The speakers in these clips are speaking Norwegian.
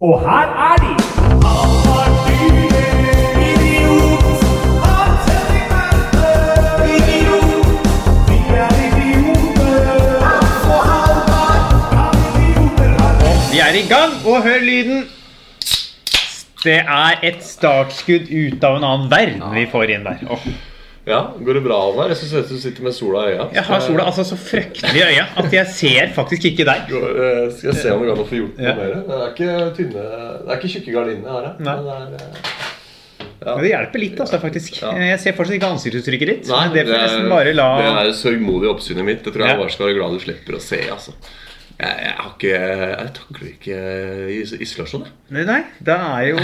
Og her er de! Vi er i gang, og hør lyden! Det er et startskudd ut av en annen verden vi får inn der. Åh, Ja, Går det bra, Alvar? Jeg syns du sitter med sola i øya. jeg har sola altså så fryktelig i øya at jeg ser faktisk ikke deg. Eh, Skal jeg se om det går an å få gjort noe Ja. mer? Det er ikke tynne Det er ikke tjukke gardiner her. Men det er, ja. Men det hjelper litt, altså, faktisk. Ja. Jeg ser fortsatt ikke ansiktsuttrykket ditt. Nei, det, det er, la det er sørgmodig oppsynet mitt. Det tror jeg bare skal være glad du slipper å se. altså Jeg, jeg har ikke Jeg takler ikke is isolasjon, jeg. Nei, det er jo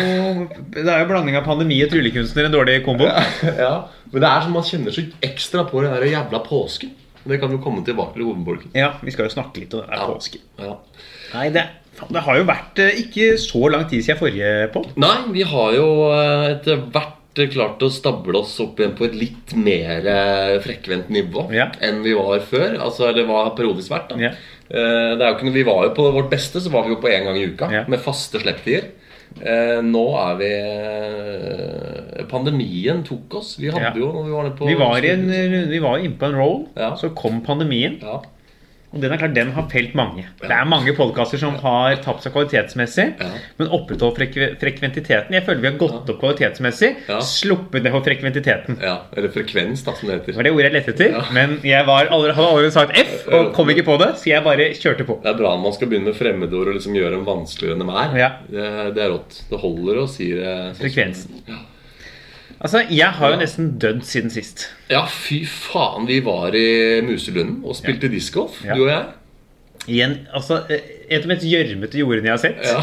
Det er jo blanding av pandemi og tryllekunstner, en dårlig kombo. Ja. Men det er som man kjenner så ekstra på den der jævla påsken. Det kan jo komme tilbake til hovedbolken. Ja, vi skal jo snakke litt om det der Ja. påsken. Ja. Nei, det, det har jo vært eh, ikke så lang tid siden forrige på. Nei, vi har jo eh, etter hvert klart å stable oss opp igjen på et litt mer eh, frekvent nivå Ja. enn vi var før. Altså, eller var periodisk vært. da Ja. Eh, det er jo ikke Vi var jo på vårt beste, så var vi jo på én gang i uka Ja. med faste slipptider. Eh, nå er vi eh, Pandemien tok oss. Vi hadde Ja. jo når vi var på Vi var, en, vi var inne på en roll, Ja. så kom pandemien. Ja. Og den er klart, den har felt mange. Det er mange podkaster som har tapt seg kvalitetsmessig, Ja. men opprettholdt frek frekventiteten. Jeg føler vi har gått opp kvalitetsmessig, Ja. sluppet ned på frekventiteten. ja. Eller frekvens, da, som det heter. Det var det ordet jeg lette etter, Ja. men jeg var allerede, hadde allerede sagt F og kom ikke på det, så jeg bare kjørte på. Det er bra man skal begynne med fremmedord og liksom gjøre dem vanskeligere enn de er. Ja. Det, det er rått. Det holder å si det. Frekvensen. Ja. Altså, jeg har jo Ja. nesten dødd siden sist. Ja, fy faen. Vi var i Muselunden og spilte discgolf, Ja. du og jeg. I en, altså, et av de mest gjørmete jordene jeg har sett. Ja.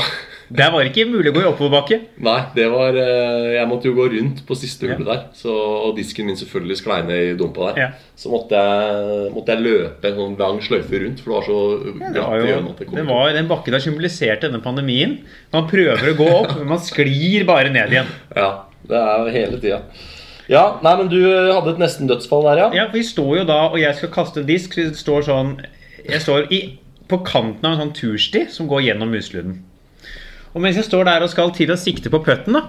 Der var det ikke mulig å gå i oppoverbakke. Nei, det var eh, Jeg måtte jo gå rundt på siste Ja. hullet der. Så, og disken min selvfølgelig sklei ned i dumpa der. Ja. Så måtte jeg, måtte jeg løpe en sånn lang sløyfe rundt, for det var så glatt var i øynene det kom det var, den bakken der symboliserte denne pandemien. Man prøver å gå opp, men man sklir bare ned igjen. Ja, det er hele tida. Ja, nei, men du hadde et nesten dødsfall der, ja? Ja, for Vi står jo da, og jeg skal kaste en disk, så står sånn Jeg står i, på kanten av en sånn tursti som går gjennom Musluden. Og mens jeg står der og skal til å sikte på putten, da,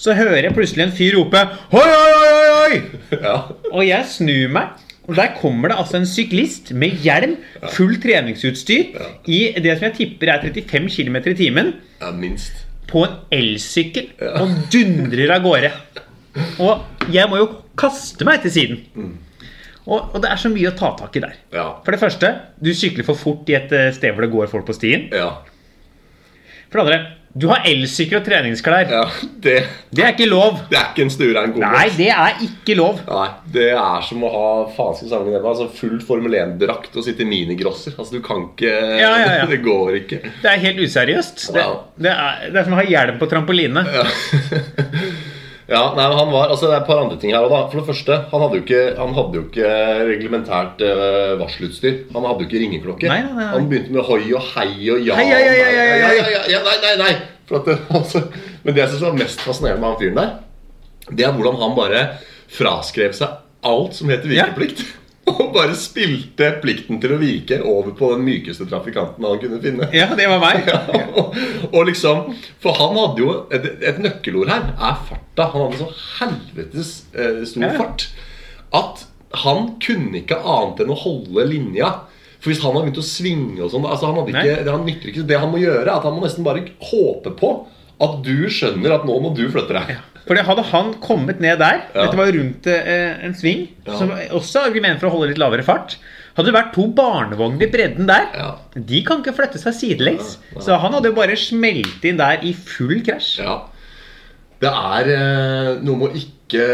så hører jeg plutselig en fyr rope Hoi, hoi, hoi, hoi! Ja. Og jeg snur meg, og der kommer det altså en syklist med hjelm, full treningsutstyr, i det som jeg tipper er 35 km i timen, ja minst. På en elsykkel og dundrer av gårde. Og jeg må jo kaste meg til siden. Og, og det er så mye å ta tak i der. Ja. For det første, du sykler for fort i et eh, sted hvor det går folk på stien. Ja. For det andre, du har elsykkel og treningsklær. ja. Det, Det er ikke lov. det er ikke en stuerein kombo. Nei, det er ikke lov. Nei, Det er som å ha faenske sammenligne med altså full Formel 1-drakt og sitte i minigrosser. Altså, du kan ikke Ja, ja, ja. Det går ikke. Det er helt useriøst. Det, det, er, det er som å ha hjelm på trampoline. Ja, nei, men han var, altså Det er et par andre ting her òg, da. For det første, han hadde jo ikke, han hadde jo ikke reglementært uh, varselutstyr. Han hadde jo ikke ringeklokke. Nei, nei, nei, nei. Han begynte med hoi og hei og ja. Hei, hei, hei, hei, hei, hei. ja, ja, ja, ja, Nei, nei, nei. For at det, altså, men det jeg synes var mest fascinerende med han fyren der, det er hvordan han bare fraskrev seg alt som heter Ja. Og bare spilte plikten til å vike over på den mykeste trafikanten han kunne finne. Ja, det var meg. Ja, og, og liksom For han hadde jo Et, et nøkkelord her er farta. Han hadde så helvetes eh, stor Ja. fart at han kunne ikke annet enn å holde linja. For hvis han hadde begynt å svinge og sånn altså han hadde ikke, det, han nytter ikke, det han må gjøre, er at han må nesten bare håpe på at du skjønner at nå må du flytte deg. Fordi hadde han kommet ned der Ja. Dette var jo rundt eh, en sving, Ja. som også argument for å holde litt lavere fart. Hadde det vært to barnevogner i bredden der, Ja. de kan ikke flytte seg sidelengs. Ja. Så han hadde jo bare smelt inn der i full krasj. Ja. Det er eh, noe med å ikke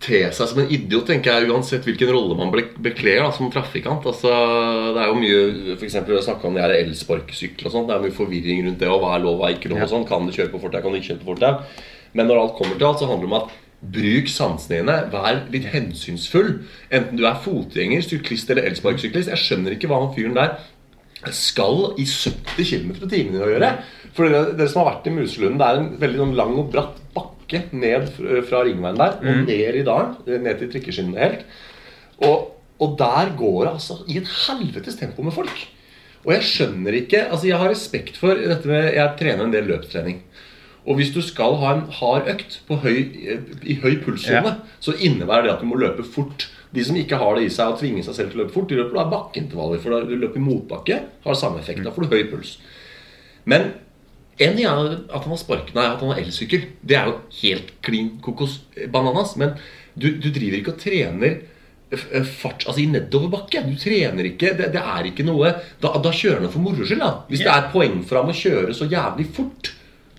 te seg som en idiot, tenker jeg, uansett hvilken rolle man bekler da, som trafikant. Altså, det er jo mye for eksempel, snakka om det her elsparkesykler og sånn. Det er mye forvirring rundt det. og Hva er lov, hva er ikke lov? og sånn. Kan du kjøre på fortau, kan du ikke kjøre på fortau? Men når alt kommer til alt, så handler det om at bruk sansene dine. Vær litt hensynsfull. Enten du er fotgjenger, syklist eller elsparkesyklist. Jeg skjønner ikke hva han fyren der skal i 70 km på timen å gjøre. For dere, dere som har vært i Muselunden, det er en veldig sånn lang og bratt bakke ned fra ringveien der og ned i dalen. Ned til trikkeskinnene helt. Og, og der går det altså i et helvetes tempo med folk. Og jeg skjønner ikke Altså, jeg har respekt for dette med Jeg trener en del løpstrening. Og hvis du skal ha en hard økt på høy, i høy pulssone, Ja. så innebærer det at du må løpe fort. De som ikke har det i seg å tvinge seg selv til å løpe fort, de løper da bakkeintervaller. For da du løper i motbakke, har samme effekt. Da får du høy puls. Men en ting er at han har spark, nei, at han har elsykkel. Det er jo helt klin kokos bananas. Men du, du driver ikke og trener f- fart altså i nedoverbakke. Du trener ikke Det, det er ikke noe Da, da kjører han for moro skyld. da Hvis det er poeng for ham å kjøre så jævlig fort.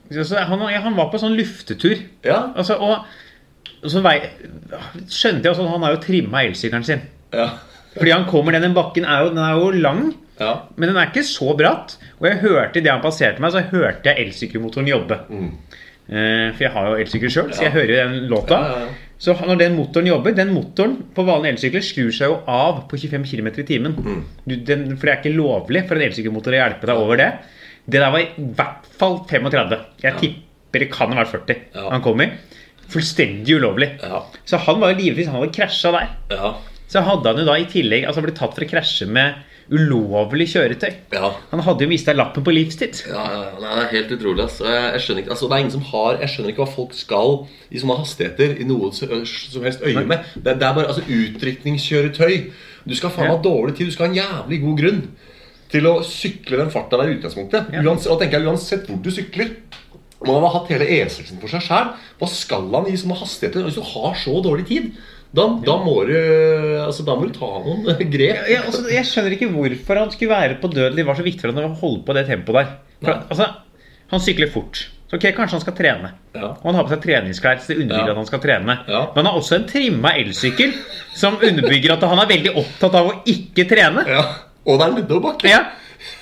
Han, han var på sånn luftetur. Ja, Altså, og, og så vei, skjønte jeg også at han har jo trimma elsykkelen sin. ja, Fordi han kommer den bakken er jo, den er jo lang, ja. men den er ikke så bratt. Og jeg hørte idet han passerte meg, så hørte jeg elsykkelmotoren jobbe. Eh, for jeg har jo elsykkel sjøl, så jeg hører den låta. Ja, ja, ja. Så når den motoren jobber Den motoren på vanlige elsykler skrur seg jo av på 25 km i timen. Mm. Du, den, for det er ikke lovlig for en elsykkelmotor å hjelpe deg over det. Det der var i hvert fall 35. Jeg tipper det kan ha vært 40 Ja. han kom i. Fullstendig ulovlig. Ja. Så han var jo livredd han hadde krasja der. ja, Så hadde han jo da i tillegg altså blitt tatt for å krasje med ulovlig kjøretøy. ja. Han hadde jo mista lappen på livstid. Ja, ja, ja. Nei, det er helt utrolig. Altså. Jeg, jeg skjønner ikke, altså, det er ingen som har, jeg skjønner ikke hva folk skal i sånne hastigheter i noe som helst øye med. Det, det er bare altså, utrykningskjøretøy. Du skal faen meg ha dårlig tid. Du skal ha en jævlig god grunn til å sykle den farta der i utgangspunktet. Ja. Uansett, og tenker jeg, uansett hvor du sykler. Om han har hatt hele E6-en for seg sjøl, hva skal han i sånne hastigheter hvis du har så dårlig tid? Da, da, må, du, altså, da må du ta noen grep. Ja, altså, jeg skjønner ikke hvorfor han skulle være på dødelig. Det var så viktig for han å holde på det tempoet der. For, altså, han sykler fort. Så ok, Kanskje han skal trene. Ja. Og han har på seg treningsklær, så det underbygger Ja. at han skal trene. Ja. Men han har også en trimma elsykkel som underbygger at han er veldig opptatt av å ikke trene. Ja. Og det er nedoverbakke. Ja.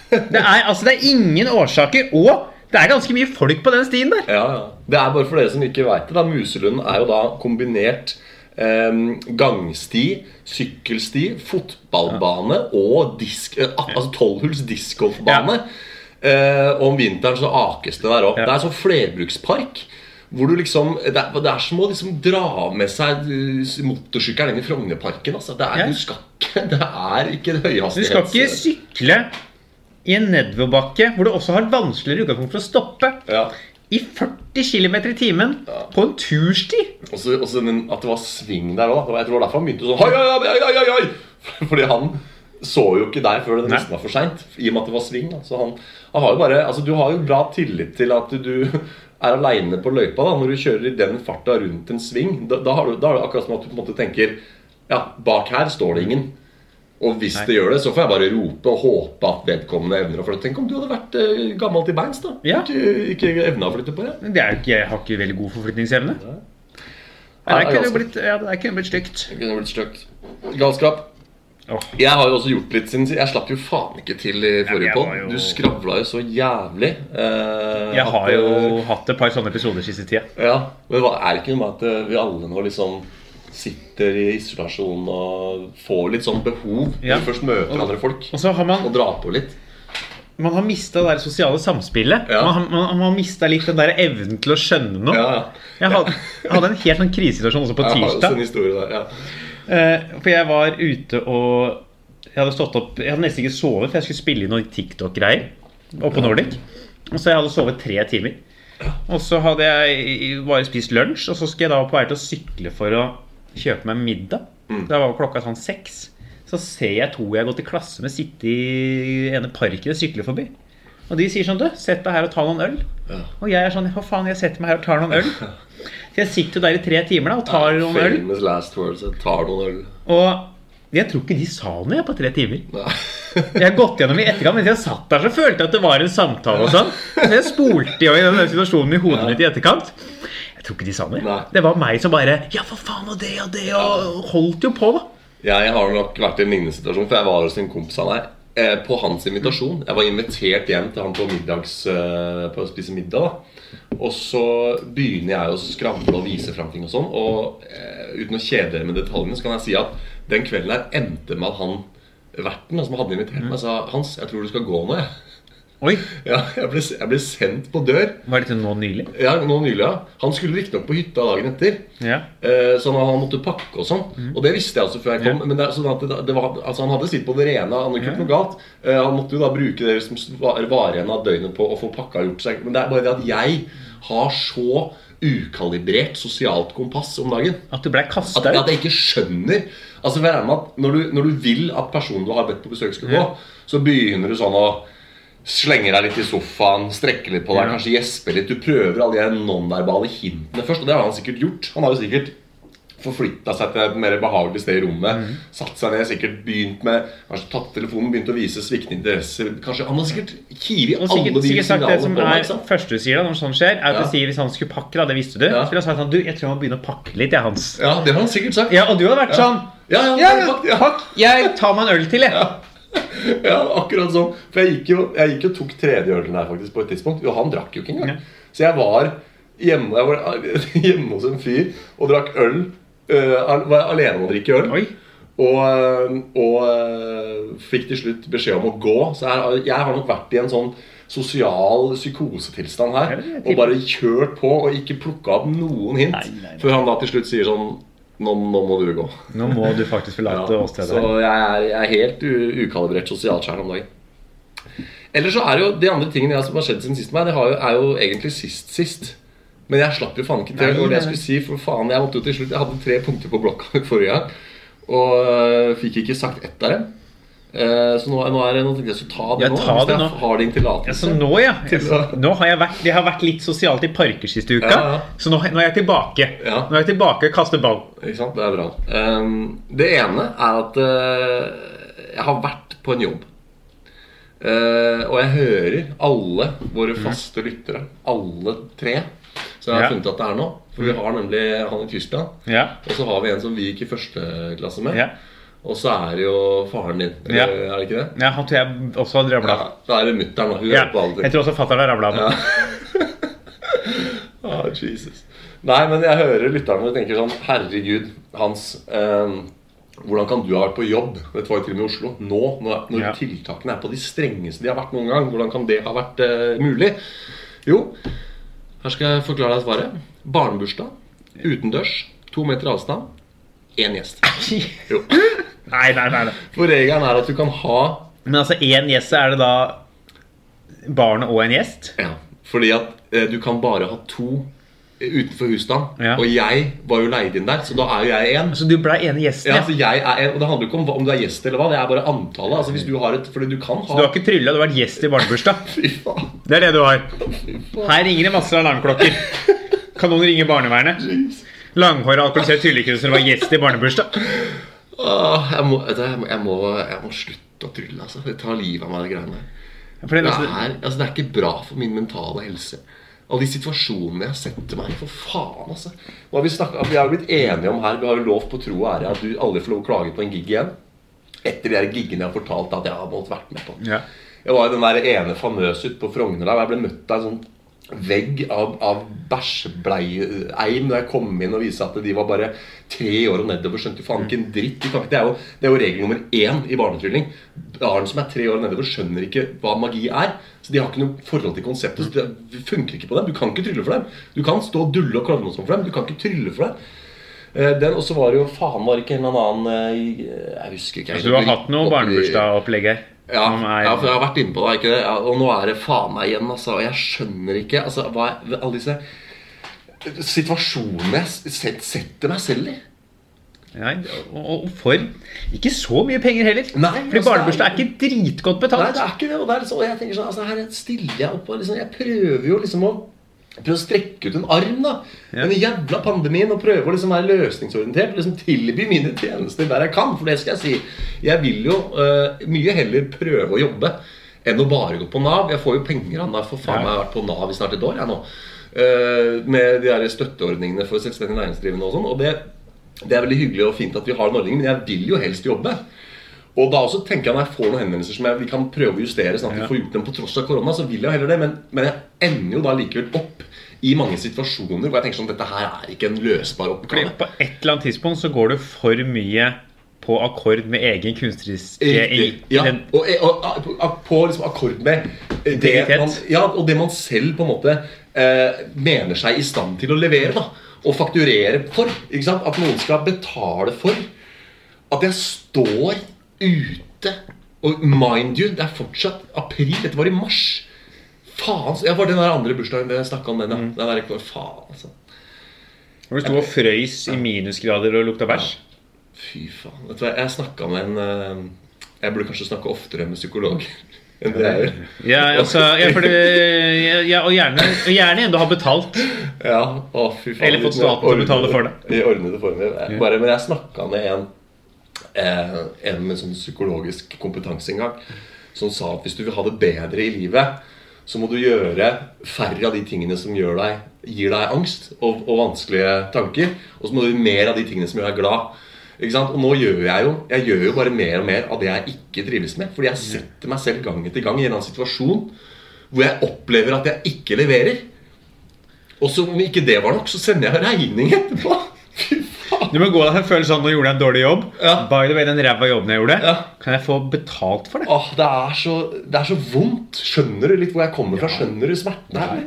Det er, altså, det er ingen årsaker, og det er ganske mye folk på den stien der. Ja, ja. Det er bare for dere som ikke veit det. da Muselunden er jo da kombinert eh, gangsti, sykkelsti, fotballbane og disk, eh, altså tolvhuls discgolfbane. Eh, og om vinteren så akes det der opp. Ja. Det er sånn flerbrukspark. Hvor du liksom Det er, det er som å liksom dra med seg eh, motorsykkelen inn i Frognerparken. Altså. Det, er, Ja. du skal ikke, det er ikke Du skal ikke sykle i en nedoverbakke hvor du også har vanskeligere utgangspunkt for å stoppe. Ja. I 40 km i timen på en tursti. Og så at det var sving der òg. Jeg tror det var derfor han begynte sånn Hoi, hoi, hoi, hoi! Fordi han så jo ikke der før det nesten var for seint. I og med at det var sving. Da. Så han, han har jo bare Altså, du har jo bra tillit til at du er aleine på løypa da når du kjører i den farta rundt en sving. Da, da, har du, da er det akkurat som at du på en måte tenker Ja, bak her står det ingen. Og hvis Nei. det gjør det, så får jeg bare rope og håpe at vedkommende evner å flytte. Tenk om du hadde vært eh, gammel til beins, da. Ja. Ikke, ikke evna å flytte på det. Det er jeg har ikke veldig god forflytningsevne. Nei, det kunne blitt, ja, blitt stygt. Det kunne blitt stygt. Galskap. Åh. Jeg har jo også gjort litt siden Jeg slapp jo faen ikke til i forrige pod. jo- Du skravla jo så jævlig. Eh, Jeg at, har jo eh, hatt et par sånne episoder siste tida. Ja, Men hva, er det ikke noe med at eh, vi alle nå liksom sitter i isolasjon og får litt sånn behov når Ja. vi først møter andre folk, Og så har man, og drar på litt? man har mista det der sosiale samspillet. Ja. Man, man, man har mista litt den der evnen til å skjønne noe. Ja. Jeg hadde, jeg hadde en helt sånn krisesituasjon også på tirsdag. Jeg har også en historie der. ja For jeg var ute og Jeg hadde stått opp Jeg hadde nesten ikke sovet, for jeg skulle spille inn noen TikTok-greier oppå Nordic. Og så jeg hadde sovet tre timer. Og så hadde jeg bare spist lunsj, og så skulle jeg da på vei til å sykle for å kjøpe meg middag. Da var klokka sånn seks. Så ser jeg to jeg har gått i klasse med, sitte i ene parken og sykle forbi. Og de sier sånn Du, sett deg her og ta noen øl. Ja. Og jeg er sånn Hva faen, jeg setter meg her og tar noen øl. Så jeg sitter der i tre timer da og tar noen øl. Famous last words. Jeg tar noen øl. Og jeg tror ikke de sa noe jeg på tre timer. Jeg har gått gjennom i etterkant, mens jeg satt der så følte jeg at det var en samtale og sånn. Så jeg spolte jo i den situasjonen i hodet mitt i etterkant. Jeg tror ikke de sa noe. Nei. Det var meg som bare Ja, for faen, og det og det, og holdt jo på, da. Jeg har nok vært i en lignende situasjon, for jeg var hos en kompis av meg. Eh, på hans invitasjon. Jeg var invitert hjem til han på, middags, eh, på å spise middag. da Og så begynner jeg å skravle og vise fram ting og sånn. Og eh, uten å kjede dere med detaljene, så kan jeg si at den kvelden her endte med at han verten som hadde invitert meg, sa Hans, jeg tror du skal gå nå, jeg. Oi, Ja, jeg ble, jeg ble sendt på dør. Var dette nå nylig? Ja, nå nylig, ja. Han skulle riktignok på hytta dagen etter. Ja. Eh, Så han, måtte pakke og sånn. Og det visste jeg altså før jeg kom. Ja. Men det, sånn det, det var, altså Han hadde sitt på det rene. Han hadde ikke noe galt. Eh, Han måtte jo da bruke det som var igjen av døgnet på å få pakka og gjort seg. Men det er bare det at jeg har så ukalibrert sosialt kompass om dagen. At du ble kasta ut? at jeg ikke skjønner Altså når du, når du vil at personen du har bedt på besøk skal gå, så begynner du sånn å slenge deg litt i sofaen, strekker litt på deg, Ja. kanskje gjesper litt. Du prøver alle de nonverbale hintene først, og det har han sikkert gjort. Han har jo sikkert forflytta seg til et mer behagelig sted i rommet. Mm. Satt seg ned, sikkert begynt med Kanskje tatt telefonen, begynt å vise sviktende interesser. Kanskje Han har sikkert kivet alle sikkert, de sikkert sagt det som på meg. første du sier da når sånt skjer, er at Ja. du sier hvis han skulle pakke, da, det visste du, Ja. så ville han sagt sånn Du, jeg tror jeg må begynne å pakke litt, jeg, Hans. Ja, det har han sikkert sagt. Ja, og du hadde vært Ja. sånn Ja, ja, Ja. Jeg tar meg en øl til, jeg. Ja, akkurat sånn. For jeg gikk jo, jeg gikk jo tok tredje ølen der faktisk på et tidspunkt. Og han drakk jo ikke engang. Ja. Så jeg var hjemme, jeg var hjemme hos en fyr og drakk øl. Uh, var alene om å drikke øl. Oi. Og, øh, og øh, fikk til slutt beskjed om å gå. Så jeg, jeg har nok vært i en sånn sosial psykosetilstand her. er Og bare kjørt på og ikke plukka opp noen hint. Nei, nei, nei. Før han da til slutt sier sånn Nå, nå må du gå. Nå må du faktisk forlate Ja, åstedet. så jeg er, jeg er helt ukalibrert sosialt skjær om dagen. Ellers så er det jo de andre tingene som har skjedd siden sist meg, det har jo, er jo egentlig sist sist. Men jeg slapp jo faen ikke til. Nei, Det jeg skulle si, for faen, jeg måtte jo til slutt Jeg hadde tre punkter på blokka forrige gang, og øh, fikk ikke sagt ett av dem. Eh, så nå, nå er det noe jeg skulle ta det Ja, nå. det jeg nå. har din tillatelse. Ja, nå, ja. Nå har jeg vært, jeg har vært litt sosialt i parker siste uka. Ja, ja. Så nå, nå er jeg tilbake. Nå er jeg tilbake og kaster ball. Ikke sant? Det er bra. Um, det ene er at uh, jeg har vært på en jobb. Uh, og jeg hører alle våre faste lyttere, alle tre, som jeg har funnet at det er nå. For vi har nemlig han i Tyskland, Ja. og så har vi en som vi gikk i første klasse med. Ja. Og så er det jo faren din. Ja. Er det ikke det? ja, han tror jeg også har Ja, rabla. da er det mutter'n. Hun Ja. på. Jeg tror også fatter'n har rabla. Ja. Ah, Jesus. Nei, men jeg hører lytterne og tenker sånn Herregud, Hans. ehm, hvordan kan du ha vært på jobb? Dette var jo til og med i Oslo. Nå, når, når Ja. tiltakene er på de strengeste de har vært noen gang. Hvordan kan det ha vært eh, mulig? Jo, her skal jeg forklare deg svaret. Barnebursdag. Utendørs. To meter avstand. Én gjest. Jo. Nei, nei, nei. nei. For regelen er at du kan ha Men altså, én gjest, er det da barnet og en gjest? Ja, fordi at eh, du kan bare ha to utenfor husstand. Ja. Og jeg var jo leid inn der, så da er jo jeg én. Så du ble ene gjesten, Ja, ja? altså jeg er en, og Det handler ikke om hva- om du er gjest eller hva, det er bare antallet. Altså hvis du har et, fordi du kan ha Du har ikke trylla, du har vært gjest i barnebursdag. Fy faen. Det er det du har. Her ringer det masse alarmklokker. Kan noen ringe barnevernet? Langhåra alkoholisert tryllekunstner som var gjest i barnebursdag. Åh, jeg, må, jeg, må, jeg, må, jeg må slutte å trylle. altså Det tar livet av meg, de greiene det, er altså, det er ikke bra for min mentale helse. Alle de situasjonene jeg setter meg i. For faen, altså. Hva har vi, snakket, vi har jo blitt enige om her, vi har jo lov på tro og ære at du aldri får lov å klage på en gig igjen. Etter de giggene jeg har fortalt at jeg har måttet vært med på. ja. Jeg var i den der ene famøse ute på Frogner der, og jeg ble møtt av en sånn vegg av, av bæsjbleieim da jeg kom inn og viste at de var bare tre år og nedover. Skjønte jo faen ikke en dritt. De ikke- det, er jo, det er jo regel nummer én i barnetrylling. Barn som er tre år og nedover, skjønner ikke hva magi er. Så De har ikke noe forhold til konseptet. Så det funker ikke på dem. Du kan ikke trylle for dem. Du kan stå og dulle og klovne for dem. Du kan ikke trylle for dem. Eh, Den, og så var det jo faen var det ikke en eller annen eh, Jeg husker ikke. Så du har hatt noe barnebursdagsopplegg her? Ja, er- ja, for jeg har vært inne på det. Ikke det? Ja, og nå er det faen meg igjen. Altså, og jeg skjønner ikke altså, hva jeg, alle disse situasjonene jeg set- setter meg selv i. Nei, og, og for ikke så mye penger heller. Nei, Fordi altså, barnebursdag er ikke dritgodt betalt. Nei, det er ikke det. Og, det er liksom, og jeg tenker sånn, altså, her stiller jeg opp og liksom, Jeg prøver jo liksom å Prøve å strekke ut en arm da Ja. Den jævla pandemien og prøve å liksom være løsningsorientert. Liksom tilby mine tjenester der jeg kan. For det skal jeg si. Jeg vil jo uh, mye heller prøve å jobbe enn å bare gå på Nav. Jeg får jo penger av Nav. For faen jeg har vært på Nav i snart et år jeg nå. uh, med de der støtteordningene for selvstendig næringsdrivende og sånn. Og det, det er veldig hyggelig og fint at vi har den ordningen, men jeg vil jo helst jobbe. Og da også tenker jeg når jeg får noen henvendelser som jeg, vi kan prøve å justere, sånn at vi får gjort dem på tross av korona, så vil jeg heller det. Men, men jeg ender jo da likevel opp i mange situasjoner hvor jeg tenker sånn Dette her er ikke en løsbar oppgave. på et eller annet tidspunkt så går du for mye på akkord med egen kunstneriske Riktig. Ja, og, og, og, på liksom akkord med det man, ja, og det man selv på en måte eh, mener seg i stand til å levere. da Og fakturere for. Ikke sant? At noen skal betale for at jeg står ute Og mind you, det er fortsatt april. Dette var i mars. Faen. så- Ja, var den der andre bursdagen jeg snakka om den, ja. Den der, faen, altså. Hvor du sto og frøys i minusgrader og lukta bæsj. Fy faen. Vet du hva, jeg snakka med en eh, Jeg burde kanskje snakke oftere med psykolog enn det jeg gjør. Ja, altså, ja, for det, ja, og gjerne, og gjerne en du har betalt. Ja, å fy faen Eller fått staten til å betale for det. I ordnede former. Bare, men jeg snakka med en eh, En med sånn psykologisk kompetanse en gang, som sa at hvis du vil ha det bedre i livet, så må du gjøre færre av de tingene som deg, gir deg angst og, og vanskelige tanker. Og så må du gjøre mer av de tingene som gjør deg glad. Ikke sant? Og nå gjør jeg jo Jeg gjør jo bare mer og mer av det jeg ikke trives med. Fordi jeg setter meg selv gang etter gang i en annen situasjon hvor jeg opplever at jeg ikke leverer. Og så om ikke det var nok, så sender jeg regning etterpå. Fy. Du må gå deg en føle sånn nå gjorde jeg en dårlig jobb. Ja. By the way, den ræva jobben jeg gjorde, Ja. kan jeg få betalt for det? Åh, det, er så, det er så vondt. Skjønner du litt hvor jeg kommer fra? Skjønner du smerten her?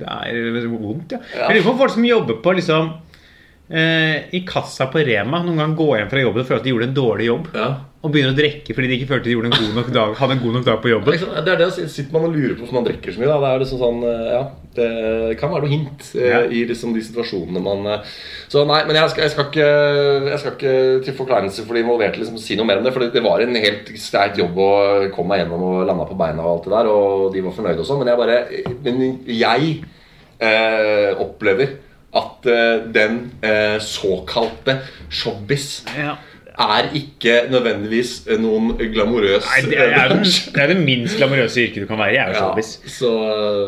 Det er vondt, ja. Ja. Jeg lurer på folk som jobber på liksom eh, i kassa på Rema, noen gang går hjem fra jobben og føler at de gjorde en dårlig jobb. Ja. Og begynner å drikke fordi de ikke følte de gjorde en god nok dag, hadde en god nok dag på jobben. Det er det sitter man og lurer på hvorfor man drikker så mye. Da. Det er liksom sånn, eh, ja, det kan være noe hint eh, Ja. i liksom de situasjonene man eh, Så nei, men jeg skal, jeg skal, ikke, jeg skal ikke til forkleinelse for de involverte liksom, si noe mer om det. For det, var en helt sterk jobb å komme meg gjennom og lande på beina og alt det der. Og de var fornøyde og sånn. Men jeg bare Men jeg eh, opplever at eh, den eh, såkalte showbiz Ja. Er ikke nødvendigvis noen glamorøs Nei, det er, det er det minst glamorøse yrket du kan være i. er jo Ja, så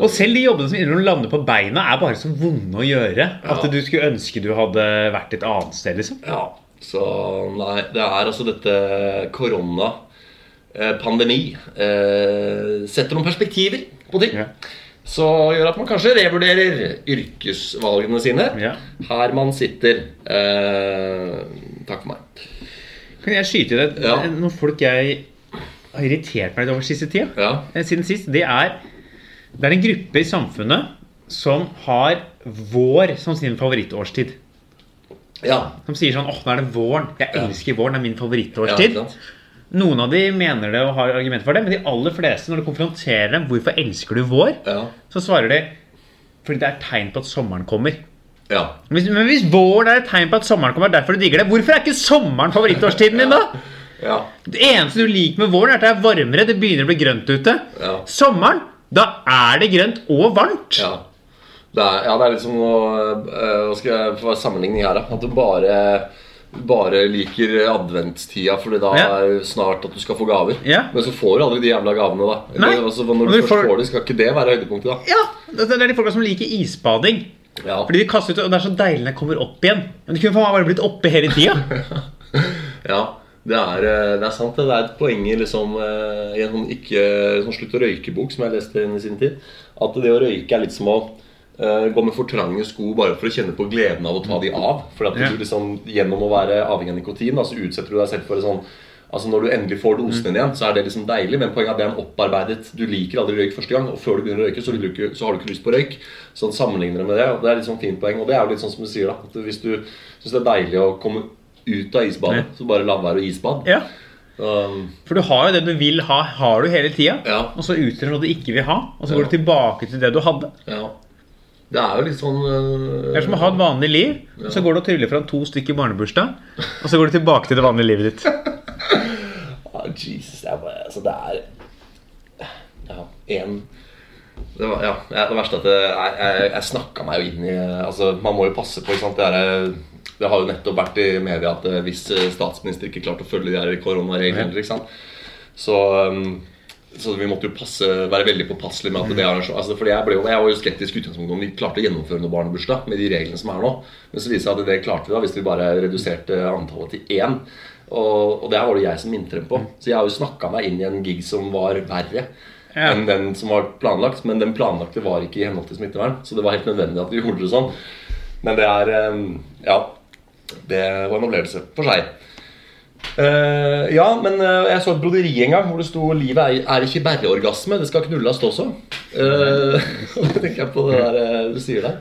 Og selv de jobbene som innimellom lander på beina, er bare så vonde å gjøre. At Ja. du skulle ønske du hadde vært et annet sted, liksom. Ja, så nei, det er altså dette korona eh, pandemi eh, setter noen perspektiver på ting. Ja. Så gjør at man kanskje revurderer yrkesvalgene sine. Ja. Her man sitter. Eh, takk for meg. Kan jeg skyte i det? Ja. Noen folk jeg har irritert meg litt over siste tida, Ja. eh, siden sist, det er Det er en gruppe i samfunnet som har vår som sin favorittårstid. Ja. Som sier sånn åh, nå er det våren. Jeg elsker våren. Det er min favorittårstid. Noen av de mener det og har argumenter for det, men de aller fleste, når du konfronterer dem hvorfor elsker du vår, Ja. så svarer de fordi det er tegn på at sommeren kommer. Ja. Hvis, men hvis våren er et tegn på at sommeren kommer, derfor du digger det, hvorfor er ikke sommeren favorittårstiden din, da? Ja. Det eneste du liker med våren, er at det er varmere, det begynner å bli grønt ute. Ja. Sommeren, da er det grønt og varmt. Ja. Det er, ja, det er litt som å eh, Hva skal jeg få sammenligning her, da? At du bare bare liker adventstida fordi da Ja. er det snart at du skal få gaver. Ja. Men så får du aldri de jævla gavene, da. Nei. Altså, når du du først får- får det, skal ikke det være høydepunktet, da? Ja, det det er de folka som liker isbading. Ja. Fordi de kaster ut, og det er så deilig når det kommer opp igjen. Men det kunne faen meg bare blitt oppe hele tida. ja. Det er, eh, det er sant. det. Er et poeng liksom, eh, i en sånn ikke sånn slutt å røyke-bok som jeg leste inn i sin tid. At det å røyke er litt som å uh, gå med for trange sko bare for å kjenne på gleden av å ta de av. For at du liksom, Gjennom å være avhengig av nikotin da, så utsetter du deg selv for en sånn Altså Når du endelig får dosen din igjen, så er det liksom deilig. Men poenget er at det er en opparbeidet Du liker aldri røyk første gang, og før du begynner å røyke, så, du ikke, så har du ikke lyst på røyk. Sånn sammenligner det med det. og Det er litt sånn fint poeng. Og det er jo litt sånn som du sier, da. At hvis du syns det er deilig å komme ut av isbadet, så bare la være å isbade. Ja. Um, For du har jo det du vil ha, har du hele tida. Ja. Og så utgjør du noe du ikke vil ha, og så går du tilbake til det du hadde. ja. Det er jo litt sånn uh, Det er som å ha et vanlig liv, og så går du og tryller fram to stykker barnebursdag, og så går du tilbake til det vanlige livet ditt. ah, Jesus, jeg bare, altså det er Ja, én det, ja, ja, det verste er at jeg, jeg, jeg snakka meg jo inn i altså Man må jo passe på. Det, er, det har jo nettopp vært i media at eh, hvis eh, statsminister ikke klarte å følge de her koronareglene? Så, um, så vi måtte jo passe, være veldig påpasselige med at det er altså, fordi jeg, ble jeg var jo skeptisk utgangspunktet om vi klarte å gjennomføre noe barnebursdag med de reglene som er nå. Men så viser det seg at det klarte vi da hvis vi bare reduserte antallet til én. Og, og det her var det jeg som minnet dem på. Så jeg har jo snakka meg inn i en gig som var verre Ja. enn den som var planlagt. Men den planlagte var ikke i henhold til smittevern, så det var helt nødvendig at vi gjorde det sånn. Men det er um, Ja. Det var en opplevelse for seg. Uh, ja, men uh, jeg så et broderi en gang hvor det sto 'Livet er, er ikke bare orgasme, det skal knulles også'. Uh, tenker jeg på det der du sier der.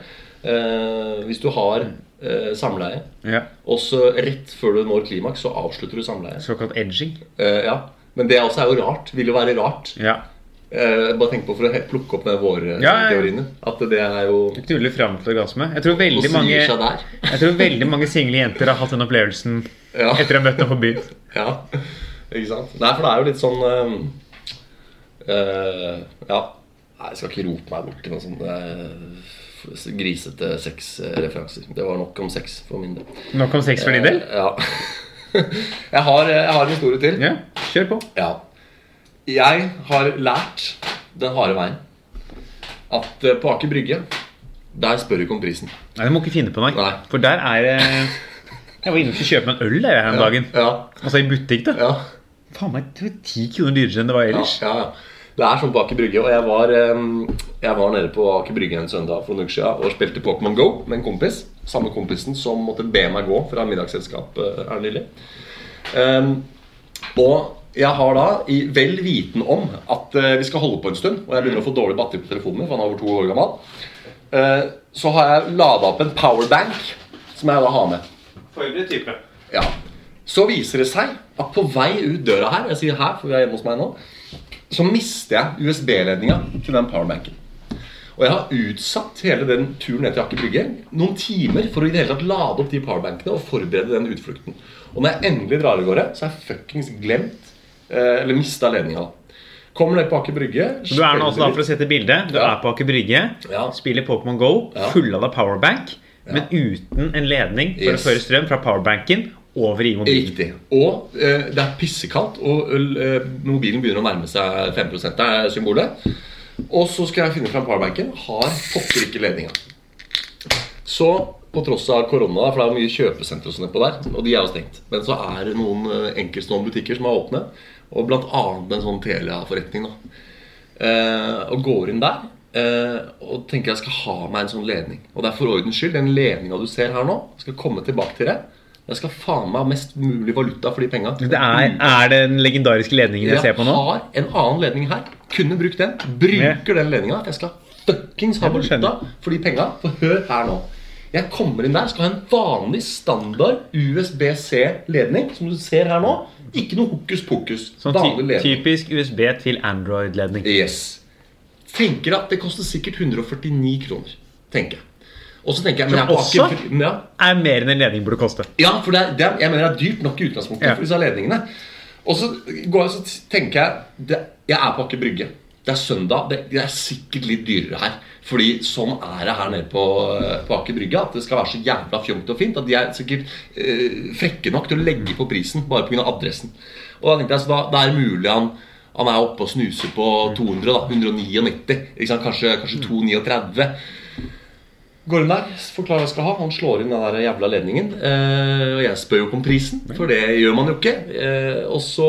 Hvis du har eh, samleie, Ja. og så rett før du når klimaks, så avslutter du samleie. Såkalt edging. Eh, ja. Men det også er jo rart. Vil jo være rart. Ja. Eh, bare tenk på for å plukke opp med våre Ja, teoriene. At det er jo Knuller fram til orgasme. Jeg tror veldig mange. Jeg tror veldig mange single jenter har hatt den opplevelsen Ja. etter å ha møtt deg på byen. Ja, ikke sant? Nei, for det er jo litt sånn um, uh, Ja. Nei, jeg skal ikke rope meg bort til noe sånt eh, grisete sexreferanser. Det var nok om sex for min del. Nok om sex for din del? Eh, ja. jeg, har, jeg har en historie til. Ja, kjør på. Ja. Jeg har lært den harde veien at eh, på Aker Brygge, der spør du ikke om prisen. Nei, Det må ikke finne på noe. Nei. For der er Jeg var inne og å kjøpe meg en øl der her om dagen. Ja, Altså i butikk, da. ja. Faen meg det var ti kroner dyrere enn det var ellers. Ja, Ja, ja. Det er sånn på Aker Brygge. Og jeg var, jeg var nede på Aker Brygge en søndag for noen uker siden og spilte Pokémon Go med en kompis. Samme kompisen som måtte be meg gå fra middagsselskap eh, her nylig. Um, og jeg har da, i vel viten om at eh, vi skal holde på en stund, og jeg begynner å få dårlig batteri på telefonen min, for han er over to år gammel, eh, så har jeg lada opp en powerbank som jeg da har med. Forberedt type. Ja. Så viser det seg at på vei ut døra her Jeg sier her, for vi er hjemme hos meg nå. Så mister jeg USB-ledninga til den powerbanken. Og jeg har utsatt hele den turen ned til Aker Brygge noen timer for å i det hele tatt lade opp de powerbankene og forberede den utflukten. Og når jeg endelig drar av gårde, så har jeg fuckings glemt eh, Eller mista ledninga. Kommer ned på Aker Brygge du er nå også da, for å sette bildet, du Ja. er på Aker Brygge, Ja. spiller Pokémon GO, Ja. fullada powerbank, men uten en ledning for Yes. å føre strøm fra powerbanken over i mobilen. Riktig. Og eh, det er pissekaldt, og eh, mobilen begynner å nærme seg 5 Det er symbolet. Og så skal jeg finne fram powerbanken. Har pokker ikke ledninga. Så på tross av korona, for det er mye kjøpesenter og sånn på der, og de er jo stengt, men så er det noen eh, enkeltstående butikker som er åpne, og annet en sånn Telia-forretning. Eh, og går inn der eh, og tenker jeg skal ha meg en sånn ledning. Og det er for ordens skyld, den ledninga du ser her nå, skal komme tilbake til det. Jeg skal faen meg ha mest mulig valuta for de penga. Det er, er det den legendariske ledningen jeg ser på nå? Jeg har en annen ledning her. Kunne brukt den. Bruker den ledninga. Jeg skal fuckings ha valuta for de penga. For hør her nå. Jeg kommer inn der, skal ha en vanlig standard USBC-ledning, som du ser her nå. Ikke noe hokus pokus. Sånn typisk USB til Android-ledning. Yes. Tenker at det koster sikkert 149 kroner. Tenker jeg. Og så tenker jeg men jeg er ikke, også? Aker- ja, Er mer enn en ledning burde koste. ja, for det det jeg mener det er dyrt nok i utgangspunktet Ja. for disse ledningene. Og så, går jeg, så tenker jeg det, Jeg er på Aker Brygge. Det er søndag. Det, det er sikkert litt dyrere her. Fordi sånn er det her nede på, på Aker Brygge. At det skal være så jævla fjongt og fint. At de er sikkert eh, frekke nok til å legge på prisen bare pga. adressen. Og da tenkte jeg, så da, da er det mulig han han er oppe og snuser på 200, da. 199. Ikke sant? Kanskje, kanskje 239. Der, forklarer hva jeg skal ha. Han slår inn den der jævla ledningen. Eh, og jeg spør jo ikke om prisen, for det gjør man jo ikke. Eh, og så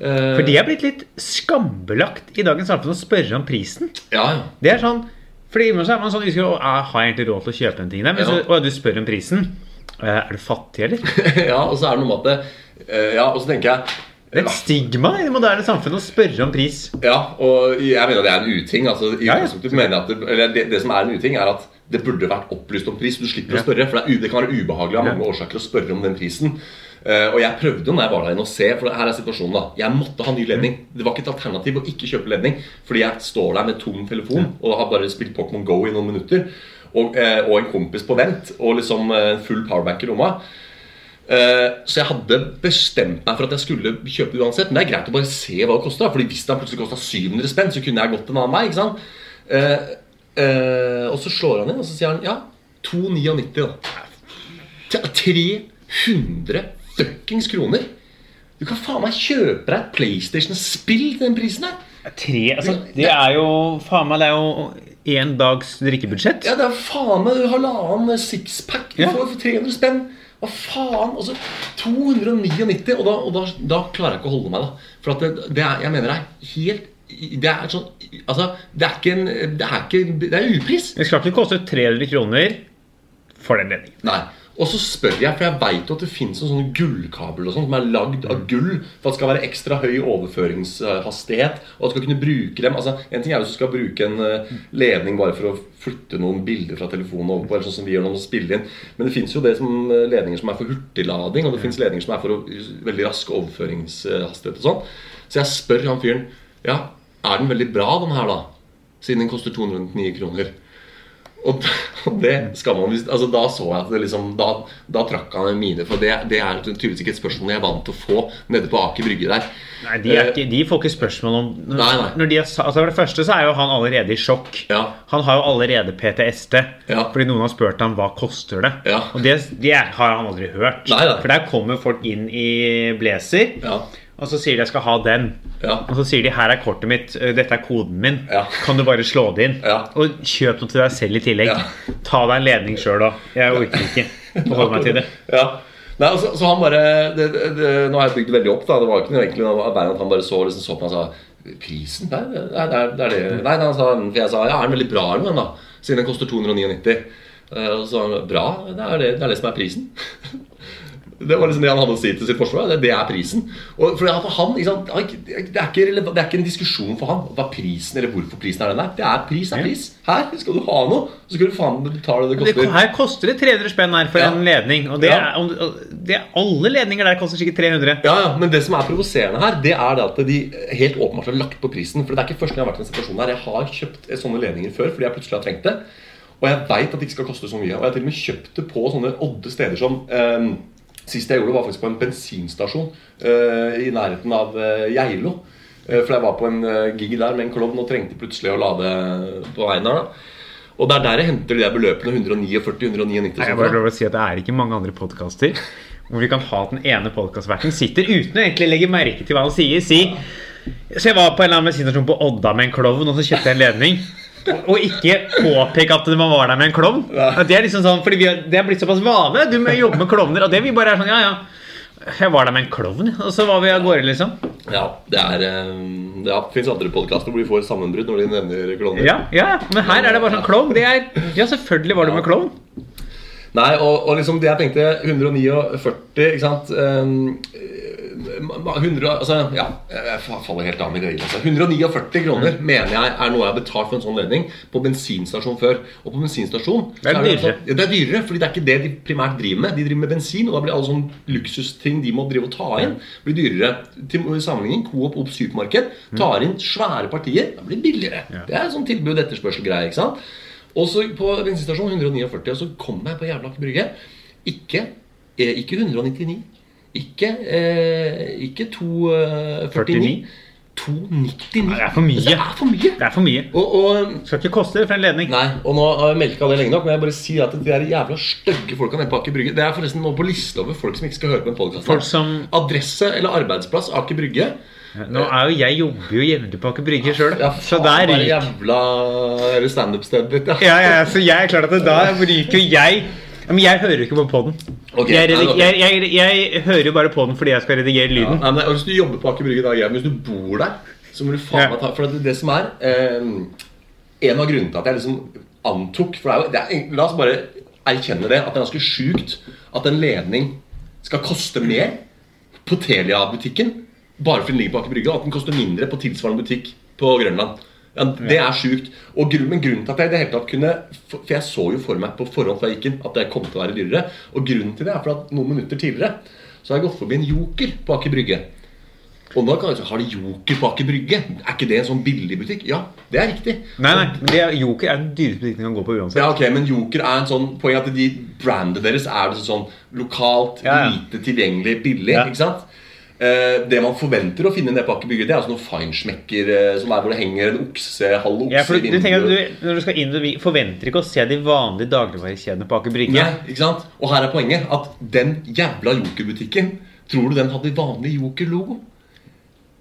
eh, For det er blitt litt skambelagt i dagens samfunn å spørre om prisen. Ja, ja. Det er sånn Fordi så er man sånn husker, «Ah, Har jeg egentlig råd til å kjøpe den tingen der? Men så, Ja. «Å, du spør om prisen. «Eh, Er du fattig, eller? ja, og så er det noe med at det, eh, Ja, og så tenker jeg Det er et stigma i det moderne samfunnet å spørre om pris. Ja, og jeg mener det er en uting. Altså, i Ja, ja. det, eller det, det som er en uting, er at det burde vært opplyst om pris. Du slipper Ja. å spørre, for det, det kan være ubehagelig av mange årsaker å spørre om den prisen. Uh, og jeg prøvde jo når jeg var der inne å se, for her er situasjonen da Jeg måtte ha ny ledning. Det var ikke et alternativ å ikke kjøpe ledning, fordi jeg står der med tom telefon og har bare spilt Pokémon Go i noen minutter. Og, uh, og en kompis på vent, og liksom uh, full powerbank i. Eh, Så jeg hadde bestemt meg for at jeg skulle kjøpe det uansett. Men det er greit å bare se hva det koster. Fordi hvis det plutselig kosta 700 spenn, så kunne jeg gått en annen vei. ikke sant? Eh, og så slår han inn, og så sier han ja, 299, da. 300 fuckings kroner! Du kan faen meg kjøpe deg et PlayStation-spill til den prisen her! Tre, altså, det er jo Faen meg, det er jo én dags drikkebudsjett. Ja, det er faen meg halvannen sixpack du Ja. får for 300 spenn. Hva faen? Altså, 299, og da, og da, da klarer jeg ikke å holde meg, da. For det, det er, jeg mener det er helt Det er sånn Altså, det er ikke en Det er ikke Det er upris. Det skal ikke koste 300 kroner for den ledningen. Nei. Og så spør jeg, for jeg veit at det fins sånne gullkabler og sånt, som er lagd av gull for at det skal være ekstra høy overføringshastighet. Og at du skal kunne bruke dem altså En ting er hvis du skal bruke en eh, ledning bare for å flytte noen bilder fra telefonen over på, eller sånn som vi gjør når vi spiller inn. Men det fins jo det som eh, ledninger som er for hurtiglading, og det fins ledninger som er for veldig rask overføringshastighet og sånn. Så jeg spør han fyren Ja, er den veldig bra, den her, da? Siden den koster 209 kroner. Og det skal man altså Da så jeg at det liksom Da, da trakk han en mine. For det, det er tydeligvis ikke et spørsmål jeg er vant til å få nede på Aker Brygge der. Nei, de, er ikke, de får ikke spørsmål om Nei, nei. De altså For det første så er jo han allerede i sjokk. Ja. Han har jo allerede PTSD. Ja. Fordi noen har spurt ham hva koster det Ja. Og det, det har han aldri hørt. Nei. For der kommer folk inn i blazer, Ja. Og så sier de jeg skal ha den. Ja. Og så sier de her er kortet mitt, dette er koden min. Ja. Kan du bare slå det inn? Ja. Og kjøp noe til deg selv i tillegg. Ta deg en ledning sjøl òg. Jeg orker ikke å holde meg til det. Ja. Nei, altså, så han bare det, det, det, Nå har jeg bygd det veldig opp. da Det var ikke noe egentlig noe at han bare så, liksom, så på meg og sa Prisen? Nei, det, er- det er det. Nei, nei, han sa, for jeg sa ja, er den veldig bra, eller noe, da? Siden den koster 299. Eh, Og så sa han bra, det er det, det er det som er prisen. Det var liksom det han hadde å si til sitt forsvar. Det, det er prisen. Og for han, sant, det, er ikke, det er ikke en diskusjon for han hva prisen eller hvorfor prisen er den der. Det er pris er pris. Her skal du ha noe, så skal du faen betale det det koster. her koster det 300 spenn her for Ja. en ledning. Og det Ja. er, om- og det er alle ledninger der koster sikkert 300. Ja, ja, Men det som er provoserende her, det er det at de helt åpenbart har lagt på prisen. For det er ikke første gang jeg har vært i den situasjonen her. Jeg har kjøpt sånne ledninger før fordi jeg plutselig har trengt det. Og jeg veit at det ikke skal koste så mye. Og jeg har til og med kjøpt det på sånne odde steder som eh, Sist jeg gjorde det, var faktisk på en bensinstasjon uh, i nærheten av uh, Geilo. Uh, for jeg var på en gig der med en klovn og trengte plutselig å lade på veien der. da Og det er der jeg henter de der beløpene 149-199. Nei, Jeg bare lov å si at Det er ikke mange andre podkaster hvor vi kan ha den ene podkastverten sitter uten å egentlig legge merke til hva han sier. Si Så jeg var på en eller annen bensinstasjon på Odda med en klovn, og så kjøpte jeg en ledning. Og ikke påpeke at man var der med en klovn. Det er liksom sånn, fordi vi har, det er blitt såpass vane. Du må jobbe med klovner. Og det vi bare er sånn, ja ja. Jeg var der med en klovn, og så var vi av gårde, liksom. Ja, det er eh, Det fins andre podkaster hvor de får sammenbrudd når de nevner klovner. Ja, ja, Men her er det bare sånn klovn. Det er Ja, selvfølgelig var du med klovn. Nei, og, og liksom det jeg tenkte 149, ikke sant Um, 100, altså, ja, jeg faller helt av med greier. Altså. 149 kroner Mm. mener jeg er noe jeg har betalt for en sånn ledning på bensinstasjon før. Og på bensinstasjon Det er så dyrere. altså- ja, det er dyrere, fordi det er ikke det de primært driver med. De driver med bensin, og da blir alle sånne luksusting de må drive og ta inn, blir dyrere. Til sammenligning, Coop Opp supermarked tar inn svære partier, da blir det billigere. Det er sånn tilbud-etterspørsel-greie. ikke sant? Og så på bensinstasjon 149, og så kom jeg på jævla Brygge. Ikke, eh, ikke 199. Ikke, eh, ikke 249. 299. Det er for mye. Det er for mye. Det er for mye. Og, og Skal ikke koste det for en ledning. Nei, og nå har jeg melka det lenge nok, men jeg bare sier at de der jævla stygge folka nede på Aker Brygge Det er forresten nå på liste over folk som ikke skal høre på en Folk podkast. som Adresse eller arbeidsplass Aker Brygge. Nå er jo jeg jobber jo jevnlig på Aker Brygge sjøl, Ja, så der ryker jævla Eller standup-stedet ditt, ja. ja, ja, så jeg er klar at det, da ryker jo jeg Men jeg hører ikke på poden. Okay. jeg, nei, jeg, jeg, jeg hører jo bare på den fordi jeg skal redigere Ja, lyden. nei, men Hvis du jobber på Aker Brygge, da greit, men hvis du bor der, så må du faen meg ta For det, det som er eh, En av grunnene til at jeg liksom antok For det er jo, det er, La oss bare erkjenne det, at det er ganske sjukt at en ledning skal koste mer på Telia-butikken bare fordi den ligger på Aker Brygge, og at den koster mindre på tilsvarende butikk på Grønland. Ja, det er sjukt. Og grunnen, men grunnen til at jeg i det hele tatt kunne For jeg så jo for meg på forhånd før jeg gikk inn at det kom til å være dyrere. Og grunnen til det er for at noen minutter tidligere så har jeg gått forbi en Joker på Aker Brygge. Og nå kan jeg si, Har de Joker på Aker Brygge? Er ikke det en sånn billig butikk? Ja, det er riktig. Nei, nei, er, Joker er den dyreste butikken du kan gå på uansett. Ja, ok, Men Joker er en sånn poeng at de brandet deres er det sånn lokalt, Ja, ja. lite tilgjengelig, billig. Ja. ikke sant? Eh, det man forventer å finne nede på Aker Brygge, det er altså noen feinschmecker eh, som er hvor det henger en okse, halv okse Ja, for du, i vinduet. du, Når du skal inn, du forventer ikke å se de vanlige dagligvarekjedene på Aker Brygge. Nei, ikke sant? Og her er poenget at den jævla Joker-butikken Tror du den hadde vanlig Joker-logo?